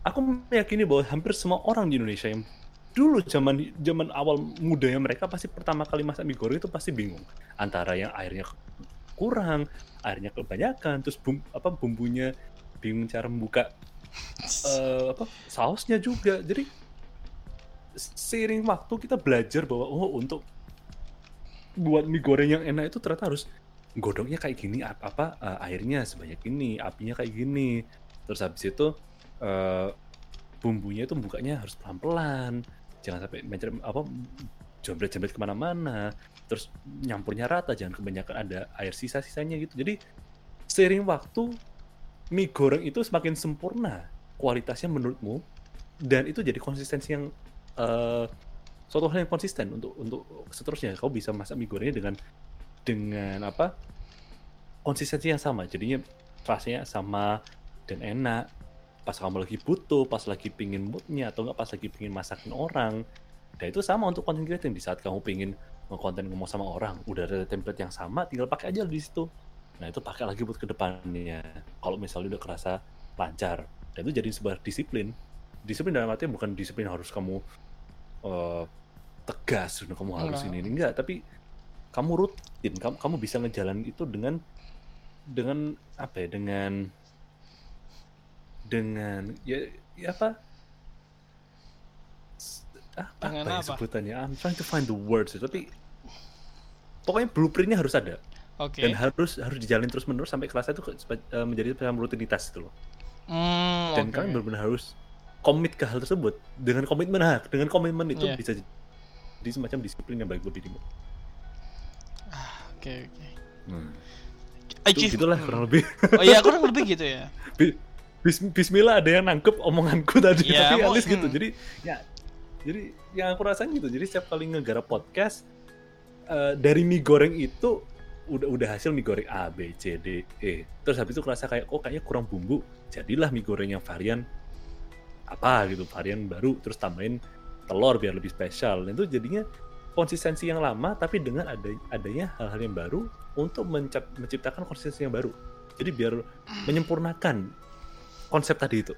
aku meyakini bahwa hampir semua orang di Indonesia yang dulu zaman zaman awal mudanya mereka pasti pertama kali masak mie goreng itu pasti bingung. Antara yang airnya kurang airnya kebanyakan terus bum, apa bumbunya bingung cara membuka eh, apa sausnya juga. Jadi seiring waktu kita belajar bahwa oh untuk buat mie goreng yang enak itu ternyata harus godoknya kayak gini ap- apa eh, airnya sebanyak ini apinya kayak gini. Terus habis itu eh, bumbunya itu bukanya harus pelan-pelan jangan sampai mencret apa jambret-jambret ke mana-mana. Terus nyampurnya rata jangan kebanyakan ada air sisa-sisanya gitu. Jadi seiring waktu mie goreng itu semakin sempurna kualitasnya menurutmu. Dan itu jadi konsistensi yang eh, suatu hal yang konsisten untuk untuk seterusnya. Kau bisa masak mie gorengnya dengan dengan apa konsistensi yang sama. Jadinya rasanya sama dan enak pas kamu lagi butuh pas lagi pingin moodnya atau enggak pas lagi pingin masakin orang. Dan itu sama untuk content creating. Di saat kamu pingin nge-content ngomong sama orang udah ada template yang sama tinggal pakai aja di situ. Nah itu pakai lagi buat ke depannya. Kalau misalnya udah kerasa lancar. Dan itu jadi sebuah disiplin. Disiplin dalam artinya bukan disiplin harus kamu eh, tegas kamu harus Enggak. ini ini. Enggak tapi kamu rutin. Kamu kamu bisa ngejalan itu dengan dengan apa ya dengan dengan ya, ya apa apa, Dengan apa ya apa? sebutannya I'm trying to find the words tapi pokoknya blueprintnya harus ada oke dan harus harus dijalin terus menerus sampai kelasnya itu eh, menjadi semacam rutinitas itu loh Hmm, dan oke. kalian benar-benar harus komit ke hal tersebut dengan komitmen nah, dengan komitmen itu Iya. bisa jadi semacam disiplin yang baik buat dirimu oke oke hmm. Achieve- Itu gitulah hmm. kurang lebih oh iya kurang lebih gitu ya bis- Bismillah ada yang nangkep omonganku tadi Ya, tapi least gitu. hmm. jadi ya jadi yang aku rasain gitu jadi setiap kali ngegarap podcast eh, dari mie goreng itu udah udah hasil mie goreng A B C D E. Terus habis itu kerasa kayak kok kayaknya kurang bumbu jadilah mie goreng yang varian apa gitu varian baru terus tambahin telur biar lebih spesial. Dan itu jadinya konsistensi yang lama tapi dengan ada adanya hal-hal yang baru untuk menciptakan konsistensi yang baru. Jadi biar menyempurnakan konsep tadi itu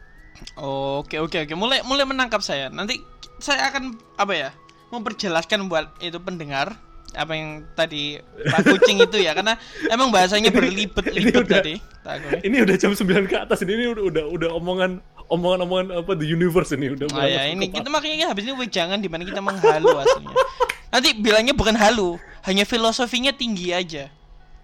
Oke oke oke mulai mulai menangkap saya. Nanti saya akan apa ya memperjelaskan buat itu pendengar apa yang tadi Pak Kucing itu ya karena emang bahasanya berlibet-libet ini udah- tadi. Ya. ini udah jam 9 ke atas ini, ini udah udah, udah omongan omongan-omongan apa the universe ini udah Oh ya ini kita makanya habis ini wejangan di mana kita menghalu aslinya. Nanti bilangnya bukan halu, hanya filosofinya tinggi aja.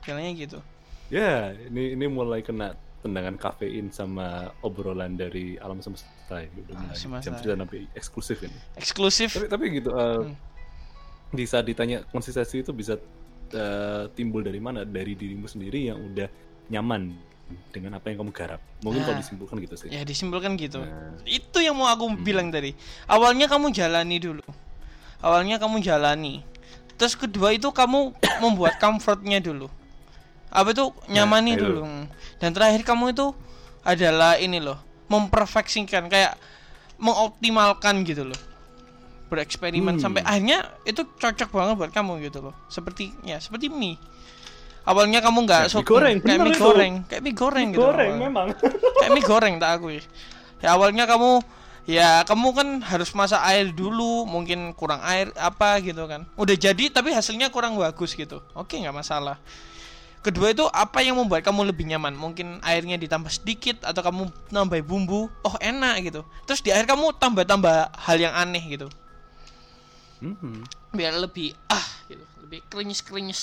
Bilangnya gitu. Ya, ini ini mulai kena tendangan kafein sama obrolan dari alam semesta ya. Udah Ah, mulai jam 9 sampai eksklusif ini. Eksklusif. Tapi tapi gitu eh, Hmm. di saat ditanya konsistensi itu bisa eh, timbul dari mana? Dari dirimu sendiri yang udah nyaman dengan apa yang kamu garap. Mungkin kalau Ah. disimpulkan gitu sih. Ya disimpulkan gitu. Nah, Itu yang mau aku Hmm. bilang tadi. Awalnya kamu jalani dulu. Awalnya kamu jalani. Terus kedua itu kamu membuat comfortnya dulu. Apa itu nyamani ayo. dulu. Dan terakhir kamu itu adalah ini loh, memperfeksikan kayak mengoptimalkan gitu loh. Bereksperimen Hmm. sampai akhirnya itu cocok banget buat kamu gitu loh. Seperti ya, seperti mie. Awalnya kamu nggak Kayak mie suka goreng, kayak mie goreng, kayak mie goreng gitu. goreng awalnya memang. kayak mie goreng tak akui ya awalnya kamu ya kamu kan harus masak air dulu mungkin kurang air apa gitu kan udah jadi tapi hasilnya kurang bagus gitu oke nggak masalah kedua itu apa yang membuat kamu lebih nyaman? Mungkin airnya ditambah sedikit atau kamu nambah bumbu oh enak gitu. Terus di akhir kamu tambah-tambah hal yang aneh gitu. Hmm. biar lebih ah gitu. Lebih krenyes krenyes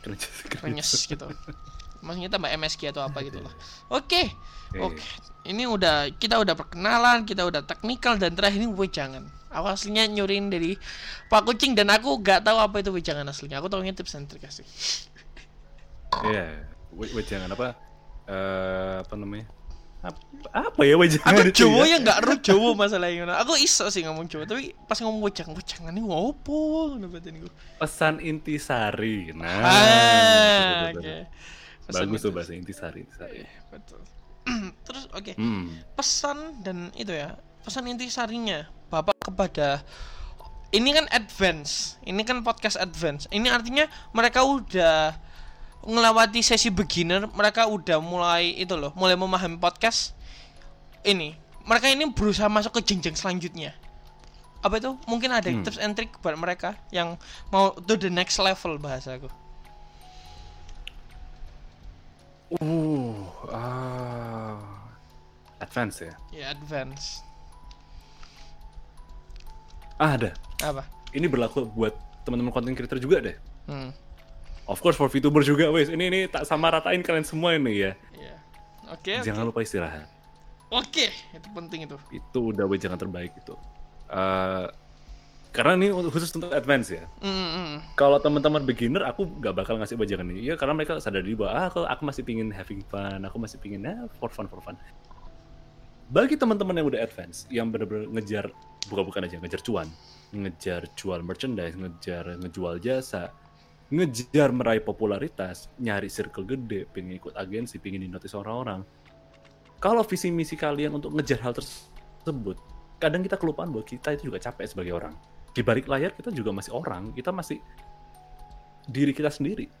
Keren- krenyes gitu maksudnya tambah MSG atau apa gitu lah oke Oke. Oke, ini udah kita udah perkenalan, kita udah teknikal dan terakhir ini wejangan. Aku aslinya nyurin dari Pak Kucing dan aku gak tahu apa itu wejangan aslinya. Aku tahunya tips and trick. Iya, we, we jangan apa eh apa namanya? Apa, apa ya wejangan Aku Jawa ya? ya gak ru Jawa masalahnya. Aku iso sih ngomong Jawa, tapi pas ngomong wejangan, wejangan ini ngopo batin gue. Pesan intisari. Nah, Ah, oke. betul. Pesan Bagus tuh itu. bahasa intisari. intisari. Iya, betul. Terus oke. Hmm. pesan dan itu ya pesan intisarinya bapak kepada ini kan advance ini kan podcast advance ini artinya mereka udah ngelewati sesi beginner mereka udah mulai itu loh mulai memahami podcast ini mereka ini berusaha masuk ke jenjang selanjutnya apa itu mungkin ada Hmm. tips and trick buat mereka yang mau to the next level bahasaku Uh, ah, advance ya. ya advance Ah, ada. apa Ini berlaku buat teman-teman content creator juga deh. hmm Of course for VTuber juga, wes. Ini ini tak sama ratain kalian semua ini ya. ya oke oke. Jangan lupa istirahat. oke itu penting itu Itu udah wejangan terbaik itu. Eh, karena ini khusus untuk advance ya. Mm, mm. kalau teman-teman beginner aku nggak bakal ngasih wejangan ini ya karena mereka sadar diri bahwa ah, aku, aku masih pingin having fun aku masih pingin ya for fun for fun bagi teman-teman yang udah advance yang benar-benar ngejar bukan-bukan aja ngejar cuan ngejar jual merchandise ngejar ngejual jasa ngejar meraih popularitas nyari circle gede pengen ikut agensi pengen di notice orang-orang kalau visi misi kalian untuk ngejar hal tersebut kadang kita kelupaan bahwa kita itu juga capek sebagai orang di balik layar kita juga masih orang kita masih diri kita sendiri.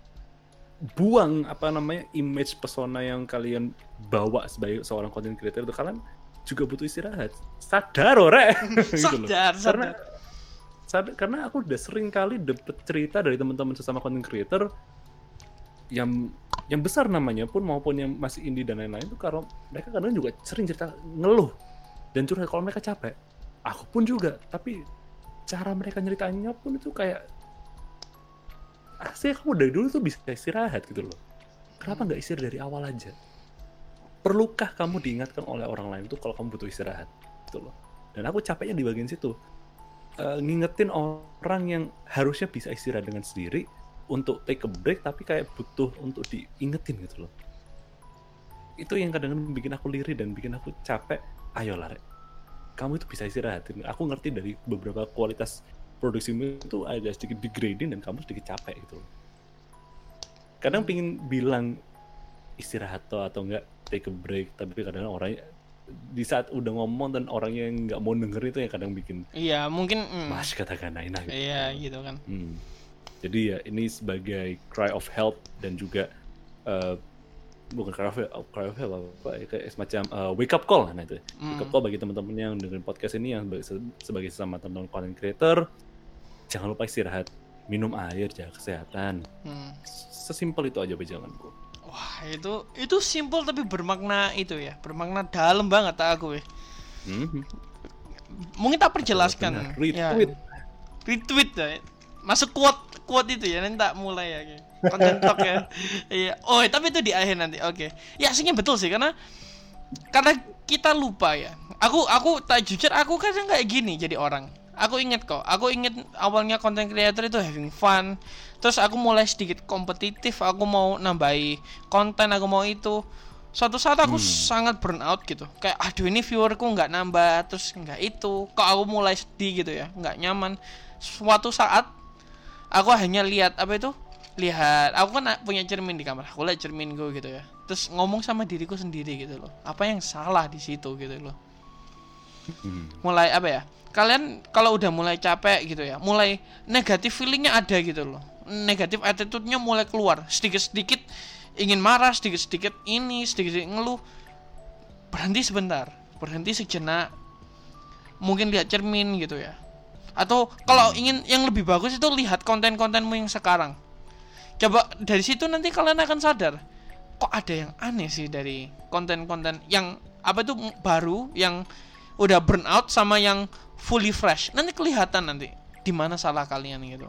Buang apa namanya image pesona yang kalian bawa sebagai seorang content creator itu kalian juga butuh istirahat. Sadar ore. Gitu loh. sadar karena sadar karena aku udah sering kali dapet cerita dari teman-teman sesama content creator yang yang besar namanya pun maupun yang masih indie dan lain-lain itu kalau mereka kadang juga sering cerita ngeluh dan curhat kalau mereka capek. Aku pun juga tapi cara mereka nyeritainnya pun itu kayak asli kamu dari dulu tuh bisa istirahat gitu loh. Kenapa nggak istirahat dari awal aja? Perlukah kamu diingatkan oleh orang lain tuh kalau kamu butuh istirahat? Gitu loh. Dan aku capeknya di bagian situ. Eh, ngingetin orang yang harusnya bisa istirahat dengan sendiri untuk take a break tapi kayak butuh untuk diingetin gitu loh. Itu yang kadang bikin aku liri dan bikin aku capek. Ayo Rek kamu itu bisa istirahat aku ngerti dari beberapa kualitas produksimu itu ada sedikit degrading dan kamu sedikit capek gitu kadang pingin bilang istirahat toh atau enggak take a break tapi kadang orang di saat udah ngomong dan orangnya yang nggak mau denger itu yang kadang bikin Iya, mungkin mm, mas katakan enak gitu. Iya, gitu kan. Hmm. Jadi ya ini sebagai cry of help dan juga eh, bukan help, cry of help apa ya, kayak semacam eh, wake up call nah itu. Wake up Mm. call bagi teman-teman yang dengerin podcast ini yang sebagai, sebagai sesama teman content creator, jangan lupa istirahat, minum air, jaga kesehatan. Hmm. Sesimpel itu aja bajanganku. Wah, itu itu simple tapi bermakna itu ya, bermakna dalam banget tak aku ya. Hmm. Mungkin tak perjelaskan. Benar. Ya. Retweet. retweet ya. Masuk quote quote itu ya, nanti tak mulai ya. Konten talk ya. Iya. Oh, tapi itu di akhir nanti. Oke. Ya aslinya betul sih karena karena kita lupa ya. Aku aku tak jujur aku kadang kayak gini jadi orang. Aku inget kok. Aku inget awalnya content creator itu having fun. Terus aku mulai sedikit kompetitif. Aku mau nambahi konten. Aku mau itu. Suatu saat aku sangat burn out gitu. Kayak aduh ini viewerku nggak nambah. Terus nggak itu. Kok aku mulai sedih gitu ya. Nggak nyaman. Suatu saat aku hanya lihat apa itu lihat aku kan punya cermin di kamar aku lihat cerminku gitu ya. Terus ngomong sama diriku sendiri gitu loh apa yang salah di situ gitu loh. Hmm. mulai apa ya kalian kalau udah mulai capek gitu ya mulai negatif feelingnya ada gitu loh. Negatif attitude-nya mulai keluar sedikit-sedikit ingin marah sedikit-sedikit ini sedikit-sedikit ngeluh. Berhenti sebentar berhenti sejenak. Mungkin lihat cermin gitu ya. Atau kalau ingin yang lebih bagus itu lihat konten-kontenmu yang sekarang coba dari situ nanti kalian akan sadar kok ada yang aneh sih dari konten-konten yang apa itu baru yang udah burn out sama yang fully fresh. Nanti kelihatan nanti di mana salah kalian gitu.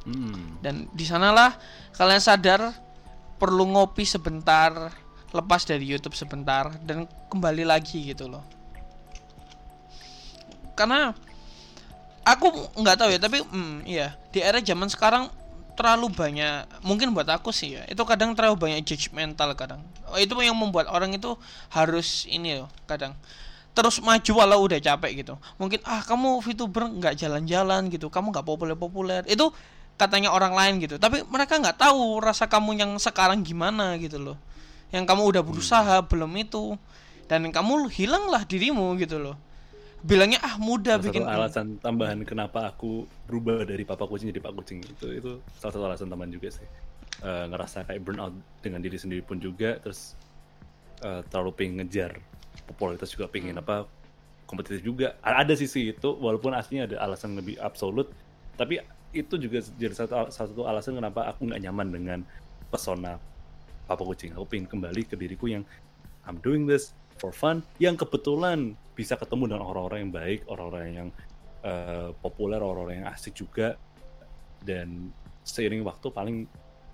Hmm. dan di sanalah kalian sadar perlu ngopi sebentar lepas dari YouTube sebentar dan kembali lagi gitu loh. Karena aku nggak tahu ya tapi hmm, iya. Di era zaman sekarang terlalu banyak mungkin buat aku sih ya itu kadang terlalu banyak judgmental kadang. Oh, itu yang membuat orang itu harus ini loh kadang terus maju walau udah capek gitu. Mungkin ah kamu VTuber nggak jalan-jalan gitu kamu nggak populer-populer. Itu katanya orang lain gitu tapi mereka nggak tahu rasa kamu yang sekarang gimana gitu loh. Yang kamu udah berusaha belum itu dan kamu hilanglah dirimu gitu loh bilangnya ah mudah Salah bikin. satu alasan tambahan kenapa aku berubah dari papa kucing jadi pak kucing itu itu salah satu alasan tambahan juga sih. Eh, ngerasa kayak burnout dengan diri sendiri pun juga terus eh, terlalu pengen ngejar popularitas juga pengen apa kompetitif juga. Ada sisi itu walaupun aslinya ada alasan lebih absolut tapi itu juga jadi satu satu alasan kenapa aku nggak nyaman dengan pesona papa kucing. Aku pengen kembali ke diriku yang I'm doing this for fun yang kebetulan bisa ketemu dengan orang-orang yang baik orang-orang yang eh, populer orang-orang yang asik juga. Dan seiring waktu paling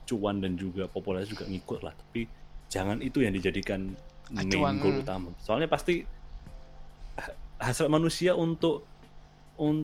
cuan dan juga popularitas juga ngikut lah. Tapi jangan itu yang dijadikan main Acuan, goal utama. Soalnya pasti ha- hasrat manusia untuk